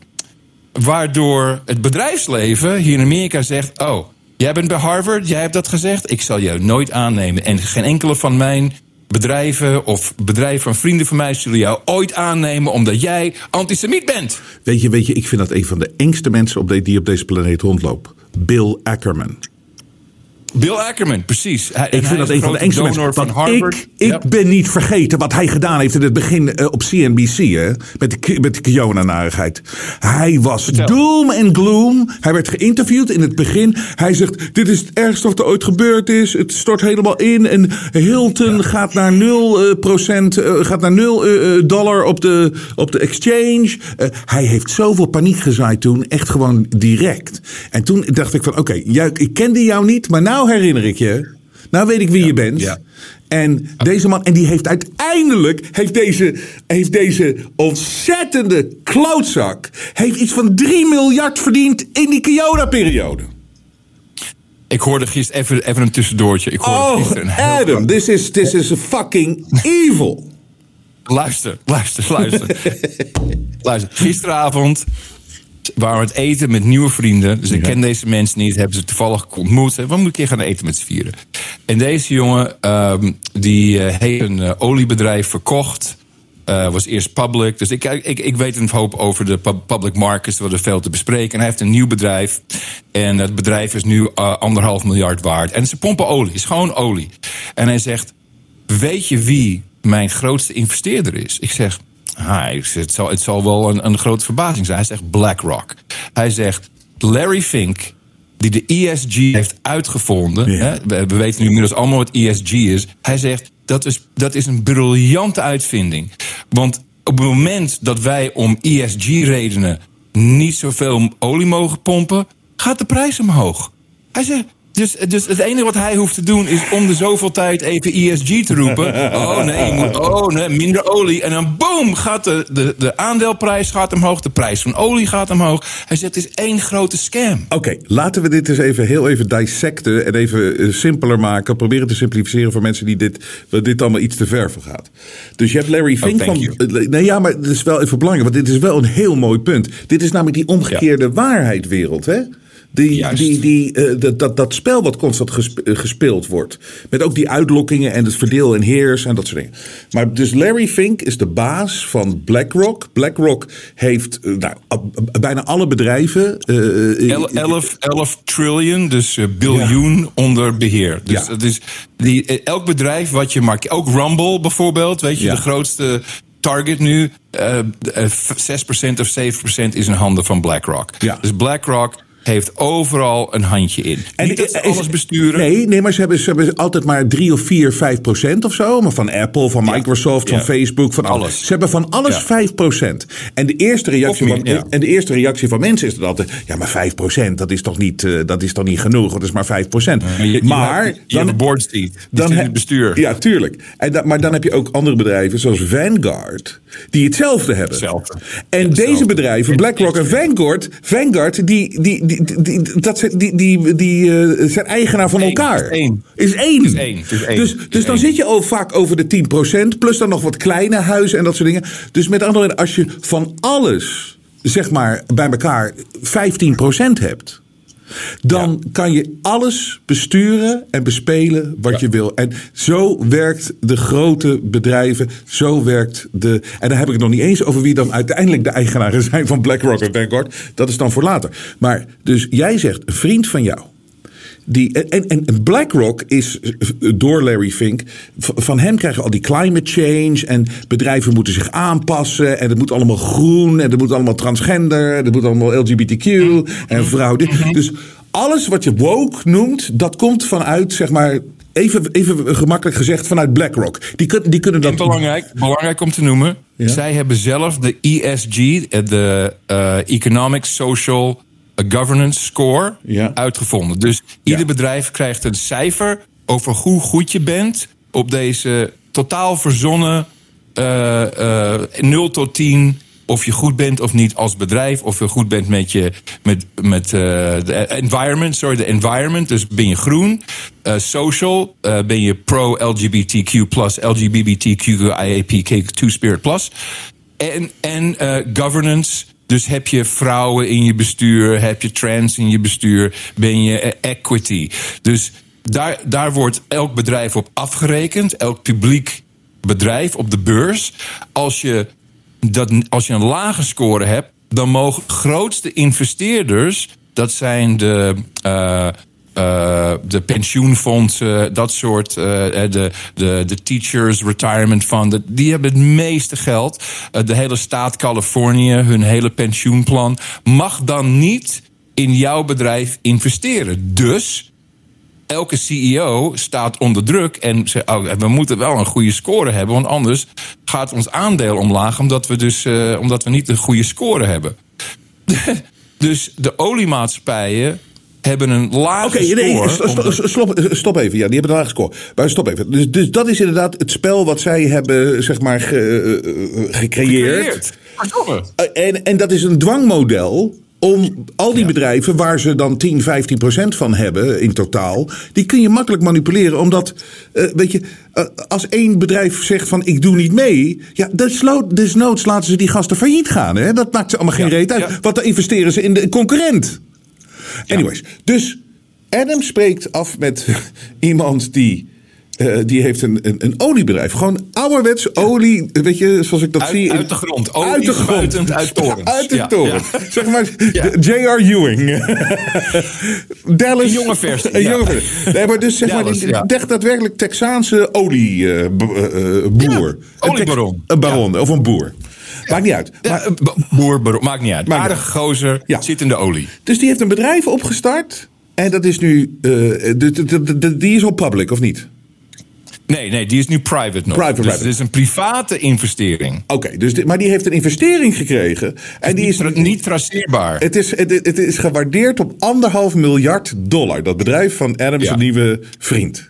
Waardoor het bedrijfsleven hier in Amerika zegt: Oh, jij bent bij Harvard, jij hebt dat gezegd. Ik zal jou nooit aannemen. En geen enkele van mijn bedrijven of bedrijven van vrienden van mij zullen jou ooit aannemen omdat jij antisemiet bent. Weet je, weet je, ik vind dat een van de engste mensen op die op deze planeet rondloopt. Bill Ackerman. Bill Ackerman, precies. Hij- Ik vind dat een van de engste mensen. van Harvard. ik, ik Ja. ben niet vergeten wat hij gedaan heeft in het begin eh, op CNBC. Hè, met de, met de Kiona-narigheid. Hij was doom en gloom. Hij werd geïnterviewd in het begin. Hij zegt, dit is het ergste wat er ooit gebeurd is. Het stort helemaal in. En Hilton gaat naar 0 eh, procent, eh, gaat naar 0 eh, eh, dollar op de, op de exchange. Hij heeft zoveel paniek gezaaid toen. Echt gewoon direct. En toen dacht ik van, oké, ik kende jou niet. Maar nou herinner ik je. Nou weet ik wie je bent. ja. En deze man, en die heeft uiteindelijk, heeft deze, heeft deze ontzettende klootzak, heeft iets van 3 miljard verdiend in die Kiona-periode. Ik hoorde gisteren even, even een tussendoortje. Ik hoorde Oh, gisteren heel Adam, this is, this is fucking evil. Luister, luister, luister. luister. Gisteravond waren we het eten met nieuwe vrienden. Dus ik ken deze mensen niet. Hebben ze toevallig ontmoet. We moeten een keer gaan eten met z'n vieren. En deze jongen, ehm, die eh, heeft een eh, oliebedrijf verkocht. Eh, was eerst public. Dus ik, ik, ik weet een hoop over de pub- public markets. We hadden veel te bespreken. En hij heeft een nieuw bedrijf. En het bedrijf is nu anderhalf miljard waard. En ze pompen olie. is gewoon olie. En hij zegt... Weet je wie mijn grootste investeerder is? Ik zeg, ah, zeg, het, zal, het zal wel een, een grote verbazing zijn. Hij zegt BlackRock. Hij zegt, Larry Fink, die de ESG heeft uitgevonden. Ja. Hè, we, we weten nu inmiddels allemaal wat ESG is. Hij zegt, dat is, dat is een briljante uitvinding. Want op het moment dat wij om ESG-redenen niet zoveel olie mogen pompen, gaat de prijs omhoog. Hij zegt. Dus, dus het enige wat hij hoeft te doen is om de zoveel tijd even ESG te roepen. Oh nee, moet, oh nee, minder olie. En dan boom, gaat de, de, de aandeelprijs gaat omhoog, de prijs van olie gaat omhoog. Hij zegt, het is één grote scam. Oké, laten we dit eens even heel even dissecten en even eh, simpeler maken. Proberen te simplificeren voor mensen die dit, dit allemaal iets te ver voor gaat. Dus je hebt Larry Fink thank van. eh, Nee, ja, maar het is wel even belangrijk, want dit is wel een heel mooi punt. Dit is namelijk die omgekeerde waarheidwereld, hè? Die, die, die, eh, dat, dat, dat spel wat constant eh, gespeeld wordt. Met ook die uitlokkingen en het verdeel en heers en dat soort dingen. Maar dus Larry Fink is de baas van BlackRock. BlackRock heeft eh, nou, bijna alle bedrijven. eh, El- 11, 11 trillion, dus biljoen onder beheer. Dus Ja. dat is die, elk bedrijf wat je maakt, ook Rumble bijvoorbeeld, weet je, Ja. de grootste target nu, eh, 6% of 7% is in handen van BlackRock. Ja. Dus BlackRock heeft overal een handje in. En Niet dat ze is- alles besturen. Nee, nee maar ze hebben, ze hebben altijd maar 3 of 4, 5 procent of zo. Maar van Apple, van Microsoft, van. Facebook, van alles. Alles. Ze hebben van alles Ja. 5 procent. En de eerste reactie van ja. en de eerste reactie van mensen is dan altijd: ja, maar 5 procent, dat is toch niet, eh, dat is toch niet genoeg? Dat is maar 5 procent. Maar je, je maar hebt, je hebt een board. Je dan het bestuur. Ja, tuurlijk. En da- maar dan heb je ook andere bedrijven zoals Vanguard, die hetzelfde hebben. Hetzelfde. En Hetzelfde. deze bedrijven, BlackRock en Vanguard, Vanguard die, die, die, die, die, dat zijn, die, die, die eh, zijn eigenaar van elkaar. is één. Is één. Het is één, het is één. Dus, dus dan één. zit je al vaak over de 10%, plus dan nog wat kleine huizen en dat soort dingen. Dus met andere woorden, als je van alles, zeg maar, bij elkaar 15% hebt. Dan kan je alles besturen en bespelen wat je wil. En zo werkt de grote bedrijven. Zo werkt de. En dan heb ik het nog niet eens over wie dan uiteindelijk de eigenaren zijn van BlackRock en Vanguard. Dat is dan voor later. Maar dus jij zegt, een vriend van jou. Die, en, en en BlackRock is eh, door Larry Fink. Van hem krijgen al die climate change. En bedrijven moeten zich aanpassen. En het moet allemaal groen. En het moet allemaal transgender. En het moet allemaal LGBTQ. En vrouw. dit. Dus alles wat je woke noemt. Dat komt vanuit, zeg maar. Even, even gemakkelijk gezegd, vanuit BlackRock. Die, die kunnen dat. En belangrijk, belangrijk om te noemen. Ja. Zij hebben zelf de ESG, eh, de eh, Economic Social Governance Score, Ja. uitgevonden. Dus ieder bedrijf krijgt een cijfer over hoe goed je bent op deze totaal verzonnen eh, eh, 0 tot 10 of je goed bent of niet als bedrijf, of je goed bent met je met, met eh, de environment, sorry, de environment. Dus ben je groen, Eh, social, eh, ben je pro-LGBTQ LGBTQIAPK Two-Spirit plus. En, en eh, governance. Dus heb je vrouwen in je bestuur, heb je trans in je bestuur, ben je eh, equity. Dus daar, daar wordt elk bedrijf op afgerekend, elk publiek bedrijf op de beurs. Als je, dat, als je een lage score hebt, dan mogen grootste investeerders, dat zijn de. eh, eh, de pensioenfondsen, dat soort, eh, de, de, de teachers retirement fund, die hebben het meeste geld. Eh, de hele staat Californië, hun hele pensioenplan, mag dan niet in jouw bedrijf investeren. Dus elke CEO staat onder druk en oh, we moeten wel een goede score hebben, want anders gaat ons aandeel omlaag, omdat we dus omdat we niet een goede score hebben. dus de oliemaatschappijen hebben een lage Oké, nee, score. st- stop, stop even. Ja, die hebben een lage score. Maar stop even. Dus, dus dat is inderdaad het spel wat zij hebben, zeg maar, ge- eh, eh, gecreëerd. Eh, En, en dat is een dwangmodel om al die bedrijven waar ze dan 10, 15 procent van hebben in totaal, die kun je makkelijk manipuleren. Omdat, eh, weet je, eh, als één bedrijf zegt van ik doe niet mee, ja, desnoods laten ze die gasten failliet gaan. Hè? Dat maakt ze allemaal geen Ja, reet uit. ja. Want dan investeren ze in de concurrent. Anyways, dus Adam spreekt af met iemand die. eh, die heeft een, een, een oliebedrijf. Gewoon ouderwets olie. Weet je, zoals ik dat Uit- zie. uit de grond. Olie Uit de grond. uit torens. Uit de Ja, toren. ja. Zeg maar Ja. de J.R. Ewing. Dallas. Een jonge versie, Een jonge versie. Nee, maar dus zeg maar, Dallas, die, ja. echt daadwerkelijk Texaanse olieboer. Ja, oliebaron. Een baron of een boer. Maakt niet uit. Maar, eh, boer, boer, maakt niet uit. Niet Aardige gozer, zit in de olie. dus die heeft een bedrijf opgestart. En dat is nu. eh, de- de- de- de- die is al public, of niet? Nee, nee, die is nu private nog. Private, dus private. het is een private investering. Oké, dus maar die heeft een investering gekregen. En die niet, is tra- niet traceerbaar. Het is, het, het is gewaardeerd op anderhalf miljard dollar. Dat bedrijf van Adams Ja. Nieuwe vriend.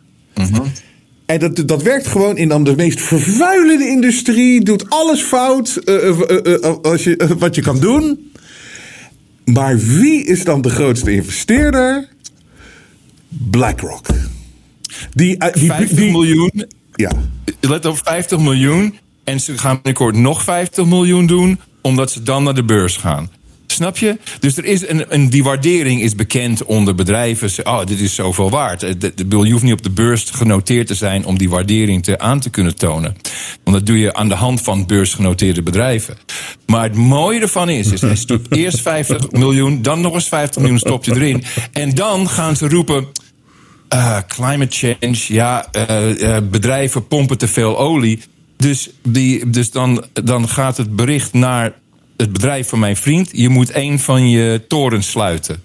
En dat, dat werkt gewoon in dan de meest vervuilende industrie. Doet alles fout eh, eh, eh, als je, wat je kan doen. Maar wie is dan de grootste investeerder? BlackRock. Die, die, 50 die- miljoen, Ja. let op, 50 miljoen. En ze gaan binnenkort nog 50 miljoen doen, omdat ze dan naar de beurs gaan. Snap je? Dus er is een, een, die waardering is bekend onder bedrijven. Oh, dit is zoveel waard. Eh, de- de- Je hoeft niet op de beurs genoteerd te zijn om die waardering te, aan te kunnen tonen. Want dat doe je aan de hand van beursgenoteerde bedrijven. Maar het mooie ervan is, is hij stopt eerst 50 miljoen, dan nog eens 50 miljoen stop je erin. En dan gaan ze roepen. Uh, climate change, ja, uh, uh, bedrijven pompen te veel olie. Dus, die, dus dan, dan gaat het bericht naar het bedrijf van mijn vriend: je moet een van je torens sluiten.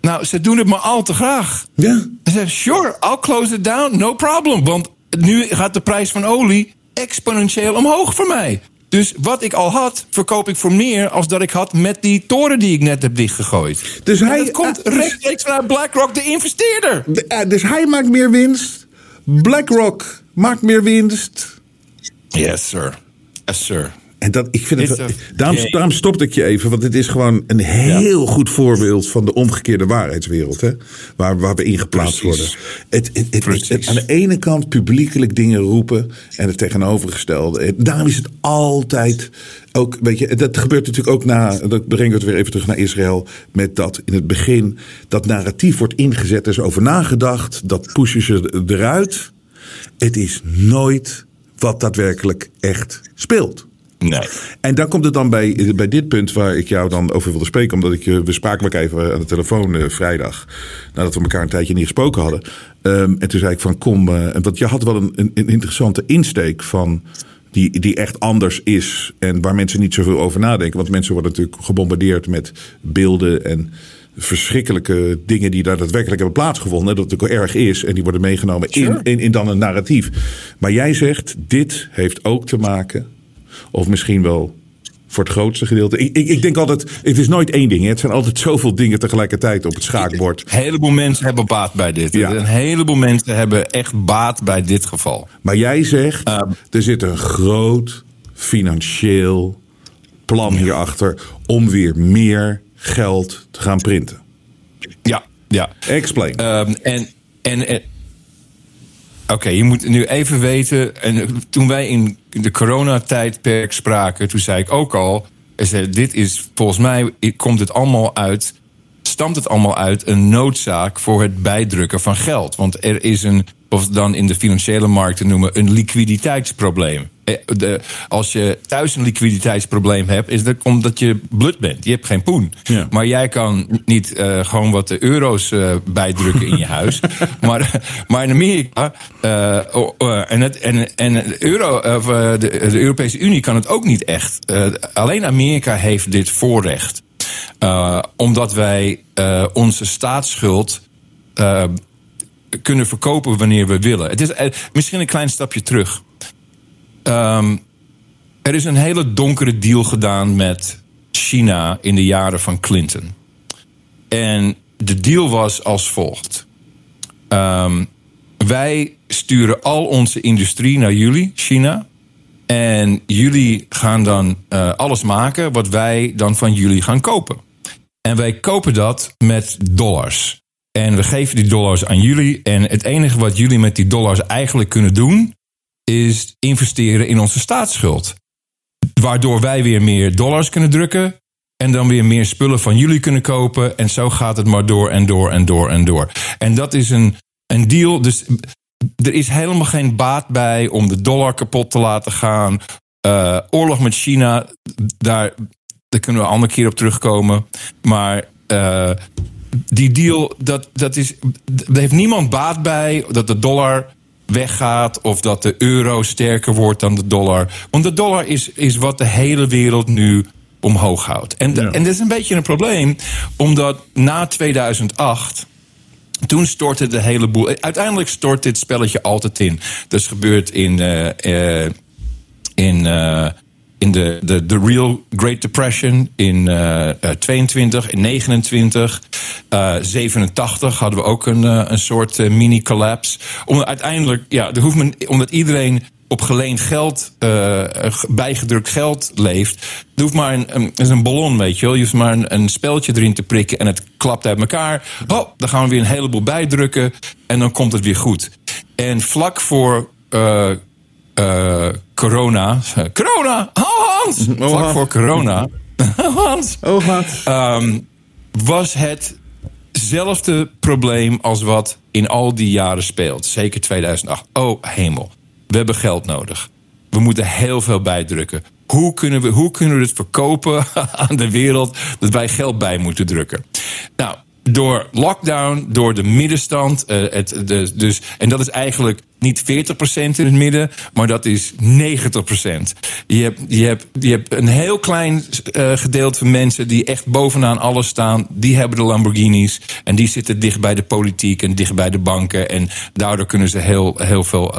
Nou, ze doen het maar al te graag. Ja. Ze zeggen: sure, I'll close it down, no problem. Want nu gaat de prijs van olie exponentieel omhoog voor mij. Dus wat ik al had, verkoop ik voor meer als dat ik had met die toren die ik net heb dichtgegooid. Dus En hij- dat komt ah, dus- rechtstreeks vanuit BlackRock, de investeerder. De- eh, dus hij maakt meer winst. BlackRock maakt meer winst. Yes, sir. Yes, sir. En dat, ik vind het, daarom, daarom stopte ik je even, want het is gewoon een heel goed voorbeeld van de omgekeerde waarheidswereld, hè? Waar, waar we ingeplaatst worden. Het, het, het- Precies. het- aan de ene kant publiekelijk dingen roepen en het tegenovergestelde. En daarom is het altijd ook, weet je, dat gebeurt natuurlijk ook na, dat brengen we het weer even terug naar Israël, met dat in het begin dat narratief wordt ingezet, er is over nagedacht, dat pushen ze eruit. Het is nooit wat daadwerkelijk echt speelt. Nee. En dan komt het dan bij, bij dit punt waar ik jou dan over wilde spreken. Omdat ik, je- we spraken elkaar even aan de telefoon eh, vrijdag. Nadat we elkaar een tijdje niet gesproken hadden. Ehm, en toen zei ik van kom. eh, want je had wel een, een, een interessante insteek van. Die, die echt anders is. En waar mensen niet zoveel over nadenken. Want mensen worden natuurlijk gebombardeerd met beelden en verschrikkelijke dingen die daar daadwerkelijk hebben plaatsgevonden. Dat het ook erg is. En die worden meegenomen in, in, in dan een narratief. Maar jij zegt, dit heeft ook te maken. Of misschien wel voor het grootste gedeelte. Ik, ik, ik denk altijd, het is nooit één ding. hè. Het zijn altijd zoveel dingen tegelijkertijd op het schaakbord. Een heleboel mensen hebben baat bij dit. Ja. Een heleboel mensen hebben echt baat bij dit geval. Maar jij zegt, er zit een groot financieel plan hierachter om weer meer geld te gaan printen. Ja, ja. Explain. Ehm, en en, en Oké, je moet nu even weten. En eh, toen wij in de coronatijdperk spraken, toen zei ik ook al. ik zei, dit is volgens mij komt het allemaal uit. Stamt het allemaal uit een noodzaak voor het bijdrukken van geld? Want er is een, of dan in de financiële markten noemen, een liquiditeitsprobleem. Eh, De, als je thuis een liquiditeitsprobleem hebt, is dat omdat je blut bent. Je hebt geen poen. Ja. Maar jij kan niet eh, gewoon wat de euro's eh, bijdrukken in je huis. Maar, maar in Amerika. oh, en, het, en, en de, euro, of, de, de Europese Unie kan het ook niet echt. Alleen Amerika heeft dit voorrecht. Omdat wij onze staatsschuld. kunnen verkopen wanneer we willen. Het is misschien een klein stapje terug. Ehm, er is een hele donkere deal gedaan met China in de jaren van Clinton. En de deal was als volgt. Ehm, wij sturen al onze industrie naar jullie, China. En jullie gaan dan eh, alles maken wat wij dan van jullie gaan kopen. En wij kopen dat met dollars. En we geven die dollars aan jullie. En het enige wat jullie met die dollars eigenlijk kunnen doen, is investeren in onze staatsschuld. Waardoor wij weer meer dollars kunnen drukken. En dan weer meer spullen van jullie kunnen kopen. En zo gaat het maar door en door en door en door. En dat is een, een deal. Dus er is helemaal geen baat bij om de dollar kapot te laten gaan. Eh, oorlog met China, daar, daar kunnen we een andere keer op terugkomen. Maar eh, die deal, dat, dat is, heeft niemand baat bij dat de dollar weggaat of dat de euro sterker wordt dan de dollar. Want de dollar is, is wat de hele wereld nu omhoog houdt. En, Ja. en dat is een beetje een probleem, omdat na 2008 toen stortte de hele boel. Uiteindelijk stort dit spelletje altijd in. Dat is gebeurd in, eh, eh, in, eh, in de, de, de Real Great Depression in eh, eh, 22, in 29. eh 87 hadden we ook een, eh, een soort eh, mini-collapse. Omdat uiteindelijk, ja, er hoeft men, omdat iedereen op geleend geld, eh, bijgedrukt geld leeft. Er hoeft maar een, is een ballon, weet je wel. Je hoeft maar een, speltje erin te prikken en het klapt uit elkaar. Oh, dan gaan we weer een heleboel bijdrukken en dan komt het weer goed. En vlak voor eh, eh, corona. corona! Oh, Hans! vlak Hans. voor corona. Hans! Oh, wat? Ehm, was hetzelfde probleem als wat in al die jaren speelt. Zeker 2008. Oh, hemel. We hebben geld nodig. We moeten heel veel bijdrukken. Hoe kunnen we, hoe kunnen we het verkopen aan de wereld dat wij geld bij moeten drukken? Nou, door lockdown, door de middenstand. eh, het, de, dus, en dat is eigenlijk niet 40% in het midden, maar dat is 90%. Je hebt, je hebt, je hebt een heel klein eh, gedeelte van mensen die echt bovenaan alles staan. Die hebben de Lamborghinis en die zitten dicht bij de politiek en dicht bij de banken. En daardoor kunnen ze heel, heel veel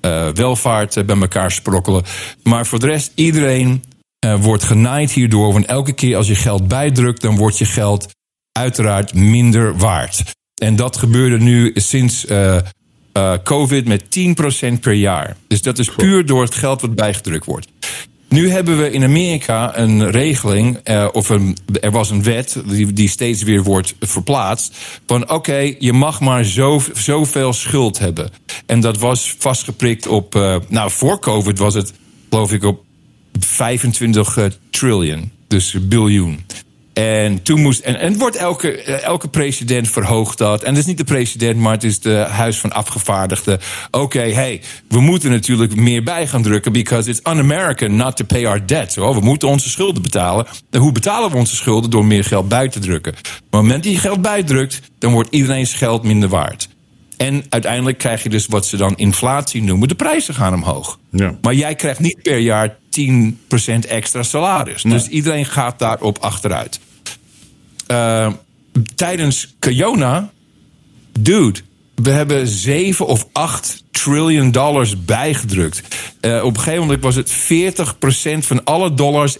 eh, welvaart bij elkaar sprokkelen. Maar voor de rest, iedereen wordt genaaid hierdoor. Want elke keer als je geld bijdrukt, dan wordt je geld uiteraard minder waard. En dat gebeurde nu sinds eh, eh, COVID met 10% per jaar. Dus dat is puur door het geld wat bijgedrukt wordt. Nu hebben we in Amerika een regeling, eh, of een, er was een wet die, die steeds weer wordt verplaatst. Van oké, je mag maar zo, zoveel schuld hebben. En dat was vastgeprikt op, nou voor COVID was het geloof ik op 25 uh, trillion, dus biljoen. En toen moest. En, en het wordt elke, eh, elke president verhoogt dat. En het is niet de president, maar het is de Huis van Afgevaardigden. Oké, hey, we moeten natuurlijk meer bij gaan drukken. Because it's un-American not to pay our debt. Oh, we moeten onze schulden betalen. En hoe betalen we onze schulden? Door meer geld bij te drukken. Op het moment dat je geld bijdrukt, dan wordt iedereen's geld minder waard. En uiteindelijk krijg je dus wat ze dan inflatie noemen. De prijzen gaan omhoog. Ja. Maar jij krijgt niet per jaar 10% extra salaris. Dus iedereen gaat daarop achteruit. Uh, tijdens Kiona, dude, we hebben 7 of 8 trillion dollars bijgedrukt. Uh, op een gegeven moment was het 40% van alle dollars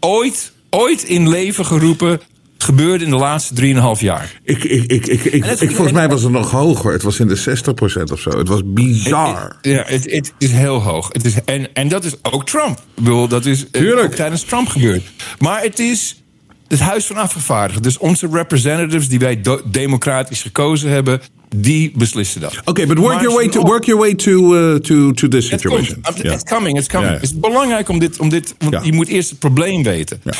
ooit, ooit in leven geroepen gebeurde in de laatste 3,5 jaar. Ik, ik, ik, ik, ik, ik, volgens mij was het nog hoger. Het was in de 60% of zo. Het was bizar. Het, ja, het, het, is heel hoog. Het is, en, en dat is ook Trump. Ik bedoel, dat is Tuurlijk. ook tijdens Trump gebeurd. Maar het is het Huis van Afgevaardigden. Dus onze representatives die wij democratisch gekozen hebben, die beslissen dat. Oké, okay, but work your way to work your way to uh, to to this situation. It's, yeah. it's coming, it's coming. Yeah. Het is belangrijk om dit om dit want Ja. je moet eerst het probleem weten. Ja.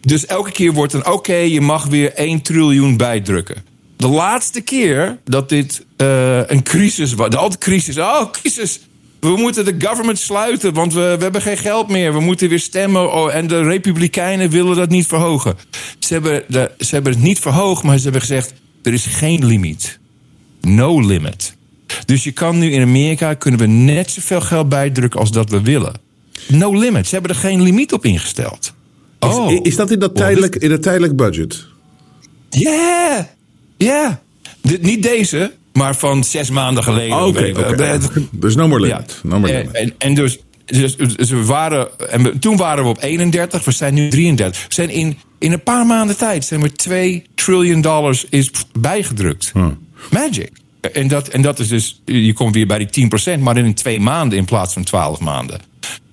Dus elke keer wordt dan oké, je mag weer 1 triljoen bijdrukken. De laatste keer dat dit uh, een crisis was, de altijd crisis, oh crisis. We moeten de government sluiten, want we, we hebben geen geld meer. We moeten weer stemmen. Oh, en de Republikeinen willen dat niet verhogen. Ze hebben, ze hebben het niet verhoogd, maar ze hebben gezegd: er is geen limiet. No limit. Dus je kan nu in Amerika kunnen we net zoveel geld bijdrukken als dat we willen. No limit. Ze hebben er geen limiet op ingesteld. Oh. Is, is dat in dat tijdelijk, in dat tijdelijk budget? Ja, ja. Dit- Niet deze, maar van zes maanden geleden. Oh, Oké, je wel. oké. Het- Dus no more limit. Ja. No more En, limit. en, en dus, dus, dus we waren, en we- toen waren we op 31, we zijn nu 33. We zijn in, in een paar maanden tijd zijn we 2 triljoen dollars is bijgedrukt. Magic. En dat, en dat is dus, je komt weer bij die 10%, maar in twee maanden in plaats van 12 maanden.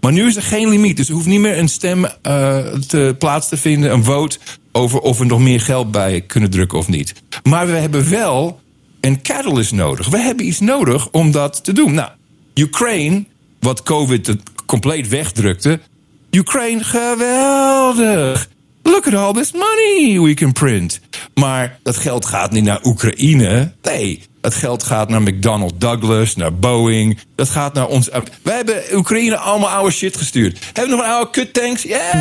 Maar nu is er geen limiet, dus er hoeft niet meer een stem eh, te, plaats te vinden, een vote, over of we nog meer geld bij kunnen drukken of niet. Maar we hebben wel een catalyst nodig. We hebben iets nodig om dat te doen. Nou, Ukraine, wat COVID compleet wegdrukte. Ukraine, geweldig. Look at all this money we can print. Maar dat geld gaat niet naar Oekraïne. Nee, dat geld gaat naar McDonnell Douglas, naar Boeing. Dat gaat naar ons. Wij hebben Oekraïne allemaal oude shit gestuurd. Hebben we nog een oude kuttanks? Ja,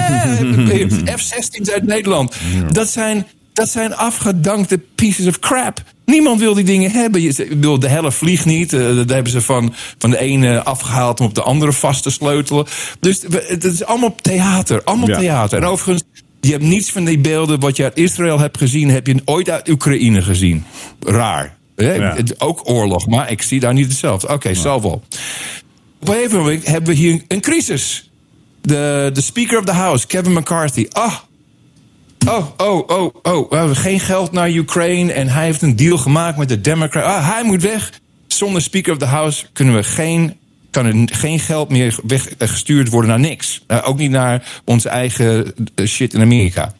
F-16's uit Nederland. Dat zijn, dat zijn afgedankte pieces of crap. Niemand wil die dingen hebben. Je, bedoel, de helft vliegt niet. Eh, dat hebben ze van, van de ene afgehaald om op de andere vast te sleutelen. Dus het is allemaal theater. Allemaal Ja. theater. En overigens, je hebt niets van die beelden wat je uit Israël hebt gezien, heb je ooit uit Oekraïne gezien. Raar. Hè? Ja. Ook oorlog, maar ik zie daar niet hetzelfde. Oké, zal wel. Op een gegeven moment hebben we hier een crisis. De, de Speaker of the House, Kevin McCarthy. Ah, Oh, oh, oh, oh. We hebben geen geld naar Ukraine. En hij heeft een deal gemaakt met de Democrats. Ah, hij moet weg. Zonder Speaker of the House kunnen we geen, kan er geen geld meer weggestuurd worden naar niks. Eh, ook niet naar onze eigen eh, shit in Amerika.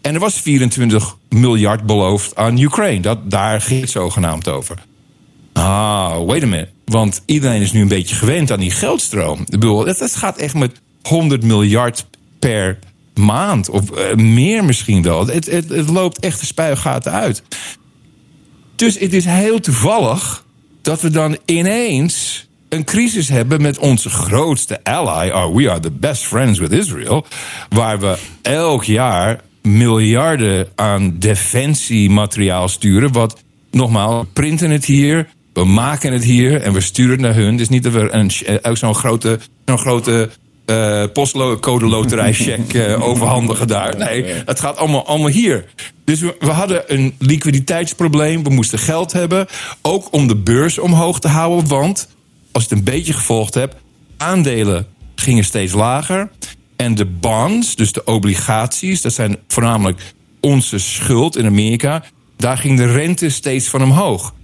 En er was 24 miljard beloofd aan Ukraine. Dat, daar ging het zogenaamd over. Ah, wait a minute. Want iedereen is nu een beetje gewend aan die geldstroom. Ik het gaat echt met 100 miljard per maand. Of eh, meer misschien wel. Het, het, het loopt echt de spuigaten uit. Dus het is heel toevallig dat we dan ineens een crisis hebben met onze grootste ally. Oh, we are the best friends with Israel. Waar we elk jaar miljarden aan defensiemateriaal sturen. Wat, nogmaals, we printen het hier. We maken het hier en we sturen het naar hun. Het is niet dat we een, eh, ook zo'n grote, zo'n grote check eh, overhandigen daar. Nee, het gaat allemaal, allemaal hier. Dus we, we hadden een liquiditeitsprobleem. We moesten geld hebben. Ook om de beurs omhoog te houden. Want, als je het een beetje gevolgd hebt... aandelen gingen steeds lager. En de bonds, dus de obligaties... dat zijn voornamelijk onze schuld in Amerika... daar ging de rente steeds van omhoog.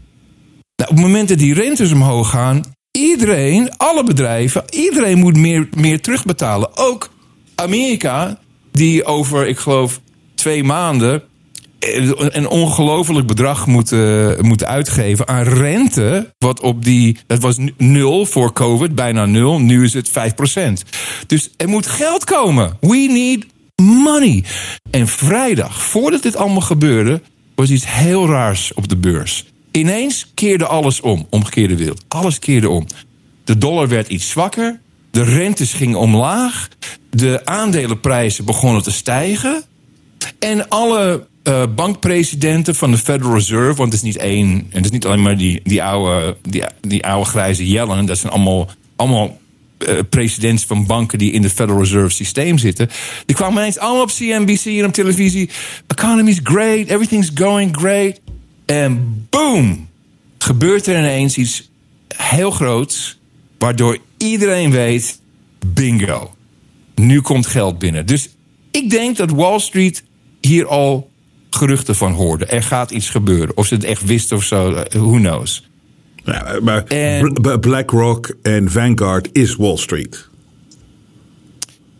Nou, op het moment dat die rentes omhoog gaan, iedereen, alle bedrijven, iedereen moet meer, meer terugbetalen. Ook Amerika, die over, ik geloof, twee maanden een ongelooflijk bedrag moeten, moeten uitgeven aan rente. Wat op die. Dat was nul voor COVID, bijna nul. Nu is het 5%. Dus er moet geld komen. We need money. En vrijdag, voordat dit allemaal gebeurde, was iets heel raars op de beurs. Ineens keerde alles om, omgekeerde wereld. Alles keerde om. De dollar werd iets zwakker. De rentes gingen omlaag. De aandelenprijzen begonnen te stijgen. En alle uh, bankpresidenten van de Federal Reserve, want het is niet één, en het is niet alleen maar die, die, oude, die, die oude grijze Yellen, dat zijn allemaal, allemaal uh, presidents van banken die in het Federal Reserve systeem zitten. Die kwamen ineens allemaal op CNBC en op televisie. Economy's great, everything's going great. En boom, gebeurt er ineens iets heel groots, waardoor iedereen weet, bingo, nu komt geld binnen. Dus ik denk dat Wall Street hier al geruchten van hoorden. Er gaat iets gebeuren. Of ze het echt wisten of zo, eh, who knows. Ja, maar en, BlackRock en Vanguard is Wall Street.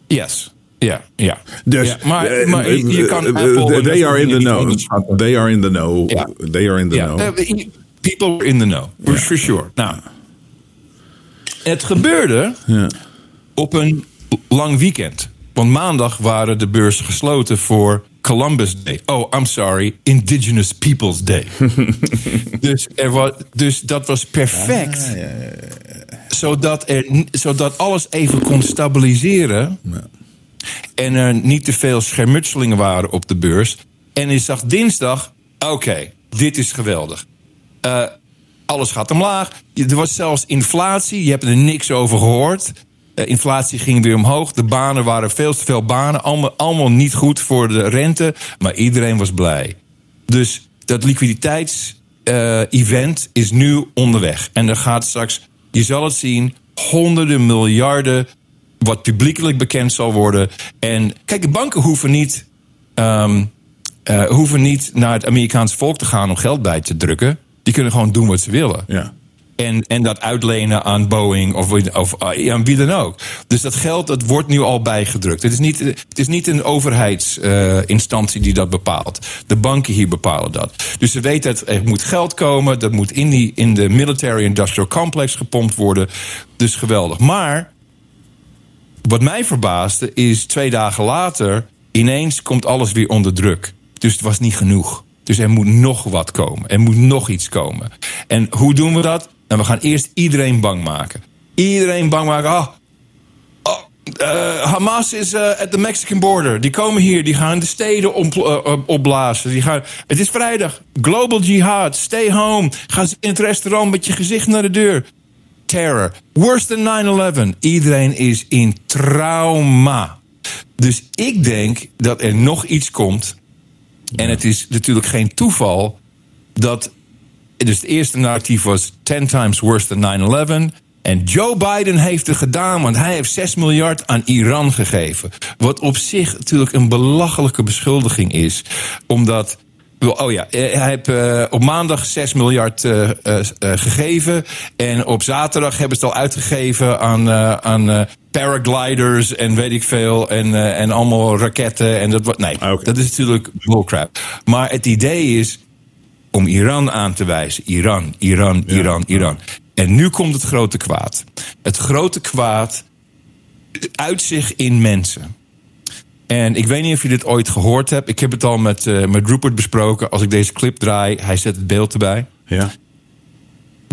Yes. Ja, ja. Dus, ja, maar, maar je kan Apple, they are in the know. They are in the know. They are in the know. People are in the know, for, for sure. Nou, het gebeurde op een lang weekend. Want maandag waren de beurs gesloten voor Columbus Day. Oh, I'm sorry, Indigenous Peoples Day. dus, er was, dus dat was perfect. Ah, ja, ja, zodat, er, zodat alles even kon stabiliseren. En er niet te veel schermutselingen waren op de beurs. En je zag dinsdag, oké, dit is geweldig. Uh, alles gaat omlaag. Er was zelfs inflatie, je hebt er niks over gehoord. Uh, inflatie ging weer omhoog. De banen waren veel te veel banen. Allemaal, allemaal niet goed voor de rente. Maar iedereen was blij. Dus dat liquiditeits-event uh, is nu onderweg. En er gaat straks, je zal het zien, honderden miljarden. wat publiekelijk bekend zal worden. En kijk, de banken hoeven niet. Um, uh, hoeven niet naar het Amerikaanse volk te gaan om geld bij te drukken. Die kunnen gewoon doen wat ze willen. Ja. En, en dat uitlenen aan Boeing of, of aan wie dan ook. Dus dat geld dat wordt nu al bijgedrukt. Het is niet, het is niet een overheidsinstantie uh, die dat bepaalt. De banken hier bepalen dat. Dus ze weten dat er moet geld komen. Dat moet in, die, in de military industrial complex gepompt worden. Dus geweldig. Maar wat mij verbaasde is twee dagen later... ineens komt alles weer onder druk. Dus het was niet genoeg. Dus er moet nog wat komen. Er moet nog iets komen. En hoe doen we dat? En we gaan eerst iedereen bang maken. Iedereen bang maken. Ah, oh, uh, Hamas is uh, at the Mexican border. Die komen hier, die gaan de steden op, uh, opblazen. Die gaan, het is vrijdag. Global jihad. Stay home. Ga in het restaurant met je gezicht naar de deur. Terror. Worse than 9-11. Iedereen is in trauma. Dus ik denk dat er nog iets komt. En het is natuurlijk geen toeval dat dus het eerste narratief was 10 times worse than 9-11. En Joe Biden heeft het gedaan, want hij heeft 6 miljard aan Iran gegeven. Wat op zich natuurlijk een belachelijke beschuldiging is. Omdat. Oh ja, hij heeft uh, op maandag 6 miljard uh, gegeven. En op zaterdag hebben ze het al uitgegeven aan, aan paragliders en weet ik veel. En, en allemaal raketten. En dat, nee, ah, okay. dat is natuurlijk bullcrap. Maar het idee is om Iran aan te wijzen. Iran, Iran, Iran, Iran. En nu komt het grote kwaad. Het grote kwaad uit zich in mensen. En ik weet niet of je dit ooit gehoord hebt. Ik heb het al met, uh, met Rupert besproken. Als ik deze clip draai, hij zet het beeld erbij. Ja.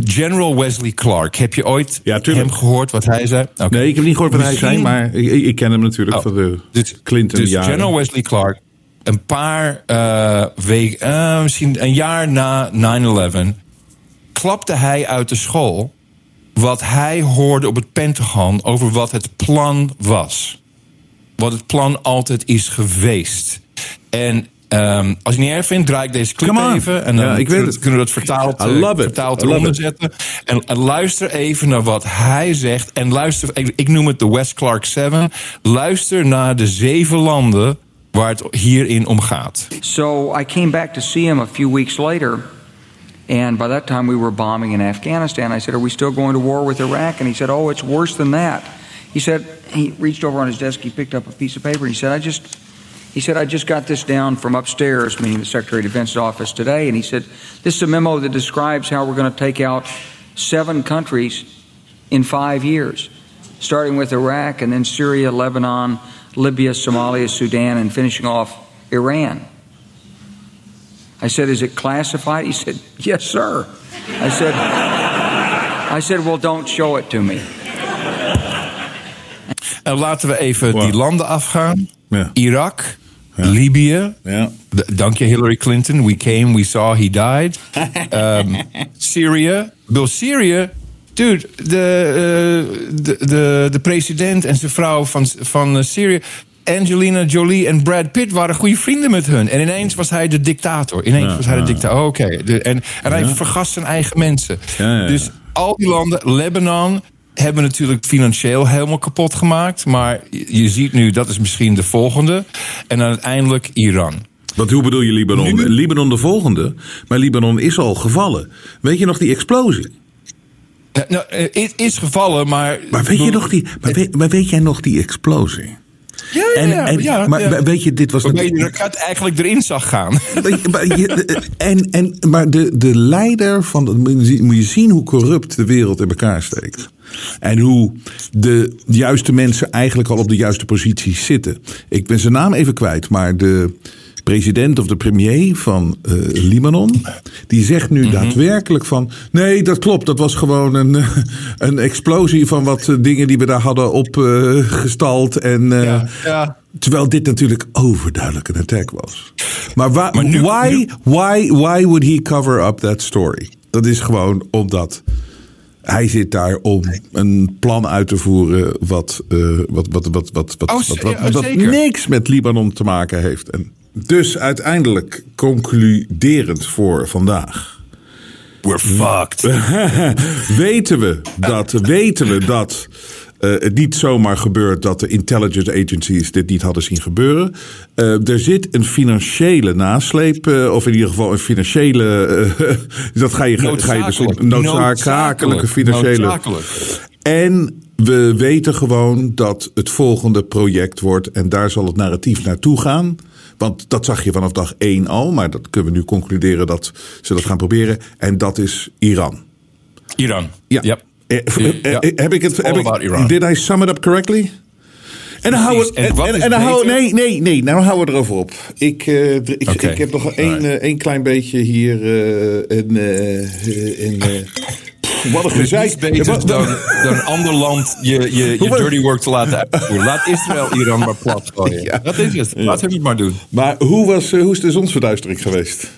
General Wesley Clark. Heb je ooit ja, hem gehoord wat hij zei? Okay. Nee, ik heb niet gehoord wat hij zei, maar ik, ik ken hem natuurlijk oh, van de dus, Clinton dus. General Wesley Clark een paar uh, weken, uh, misschien een jaar na 9-11, klapte hij uit de school wat hij hoorde op het Pentagon over wat het plan was. Wat het plan altijd is geweest. En um, als je niet erg vindt, draai ik deze clip even. En dan ja, ik weet het. kunnen we dat vertaald, uh, vertaald eronder zetten. En, en, luister even naar wat hij zegt. En luister, ik, ik noem het de West Clark 7. Luister naar de zeven landen waar het hierin om gaat. So I came back to see him a few weeks later And by that time, we were bombing in Afghanistan. I said, Are we still going to war with Iraq? And he said, Oh, it's worse than that. He said, He reached over on his desk, he picked up a piece of paper, and he said, I just. He said, I just got this down from upstairs, meaning the Secretary of Defense's office today. And he said, This is a memo that describes how we're going to take out seven countries in five years, starting with Iraq and then Syria, Lebanon, Libya, Somalia, Sudan, and finishing off Iran. I said, Is it classified? He said, Yes, sir. I said, I said, Well, don't show it to me. En laten we even Wow. die landen afgaan. Ja. Irak, Libië. Ja. Dank je Hillary Clinton. We came, we saw, he died. Um, Syrië. Bill Syrië. Dude, de, eh, de, de, de president en zijn vrouw van, van eh, Syrië... Angelina Jolie en Brad Pitt waren goede vrienden met hun. En ineens was hij de dictator. Ineens Ja, was hij de dictator. Oh, Oké. En, en hij vergast zijn eigen mensen. Dus al die landen, Lebanon, hebben natuurlijk financieel helemaal kapot gemaakt. Maar je je ziet nu, dat is misschien de volgende. En dan uiteindelijk Iran. Want hoe bedoel je Libanon? Nu- Libanon de volgende. Maar Libanon is al gevallen. Weet je nog die explosie? Nou, nou, eh, is gevallen, maar... Maar weet, je nog die, maar weet, maar weet jij nog die explosie? Ja, ja, En, ja, en, ja, maar ja. weet je, dit was... Waarbij je de raket eigenlijk erin zag gaan. Maar, je- en, en, maar de, de leider van. de- moet je zien- Moet je zien hoe corrupt de wereld in elkaar steekt. En hoe de juiste mensen eigenlijk al op de juiste posities zitten. Ik ben zijn naam even kwijt, maar de president of de premier van eh, Libanon. die zegt nu daadwerkelijk van. Nee, dat klopt, dat was gewoon een, eh, een explosie van wat eh, dingen die we daar hadden opgestald. en. eh, Ja, ja. Terwijl dit natuurlijk overduidelijk een attack was. Maar, wa- Maar nu- why, nu- why, why would he cover up that story? Dat is gewoon omdat hij zit daar om een plan uit te voeren wat, eh, wat, wat, wat, wat, wat, Oh, wat, wat, ja, wat zeker. niks met Libanon te maken heeft. En dus uiteindelijk concluderend voor vandaag. We're fucked. weten we dat, weten we dat eh, het niet zomaar gebeurt dat de intelligence agencies dit niet hadden zien gebeuren. Eh, er zit een financiële nasleep, eh, of in ieder geval een financiële. dat ga je, ga je dus Noodzakelijk. noodzakelijke financiële. Noodzakelijk. En we weten gewoon dat het volgende project wordt. En daar zal het narratief naartoe gaan. Want dat zag je vanaf dag één al. Maar dat kunnen we nu concluderen dat ze dat gaan proberen. En dat is Iran. Iran. Ja. Yep. Eh, eh, eh, Heb ik het? Heb ik, Iran. did I sum it up correctly? En dan houden we, nee, nee, nee, nou houden we erover op. Ik, d- ik, ik heb nog één, één klein beetje hier. een, een, eh, pff, wat een is gezeik. niets beter Ja, wat- dan, dan een ander land je, je, dirty work te laten uitvoeren. Laat Israël Iran maar plat gooien. Ja. Dat is het. Laat hem het maar doen. Maar hoe, was, eh, hoe is de zonsverduistering geweest?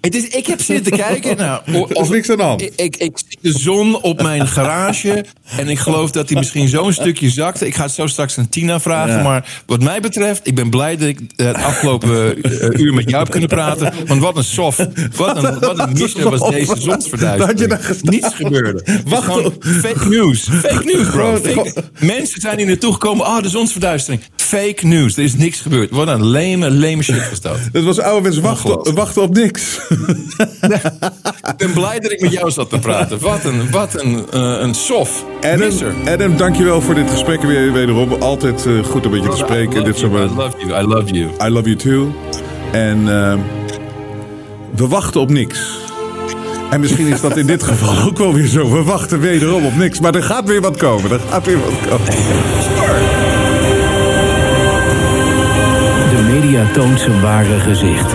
Het is, ik heb zitten kijken. Nou, Er is niks aan de hand. Ik, ik, ik zie de zon op mijn garage. En ik geloof dat hij misschien zo'n stukje zakte. Ik ga het zo straks aan Tina vragen. Ja. Maar wat mij betreft, ik ben blij dat ik eh, het afgelopen eh, uur met jou heb kunnen praten. Want wat een sof. Wat een, wat een misser was deze zonsverduistering. gestaan? Niets gebeurde. Wacht Gewoon. Fake news. Fake news, bro. Fake- mensen zijn hier naartoe gekomen. Ah, de zonsverduistering. Fake news. Er is niks gebeurd. Wat een leme, leme shit was dat. Het was ouderwets wachten, Ongelooflijk. wachten op niks. Ik ben blij dat ik met jou zat te praten. Wat een, wat een, eh, een sof. Adam, Adam, dankjewel voor dit gesprek weer wederom. Altijd eh, goed om met je te spreken. I love Dit you, I love you. I love you. I love you too. En eh, we wachten op niks. En misschien is dat in dit geval ook wel weer zo. We wachten wederom op niks. Maar er gaat weer wat komen. Er gaat weer wat komen. De media toont zijn ware gezicht.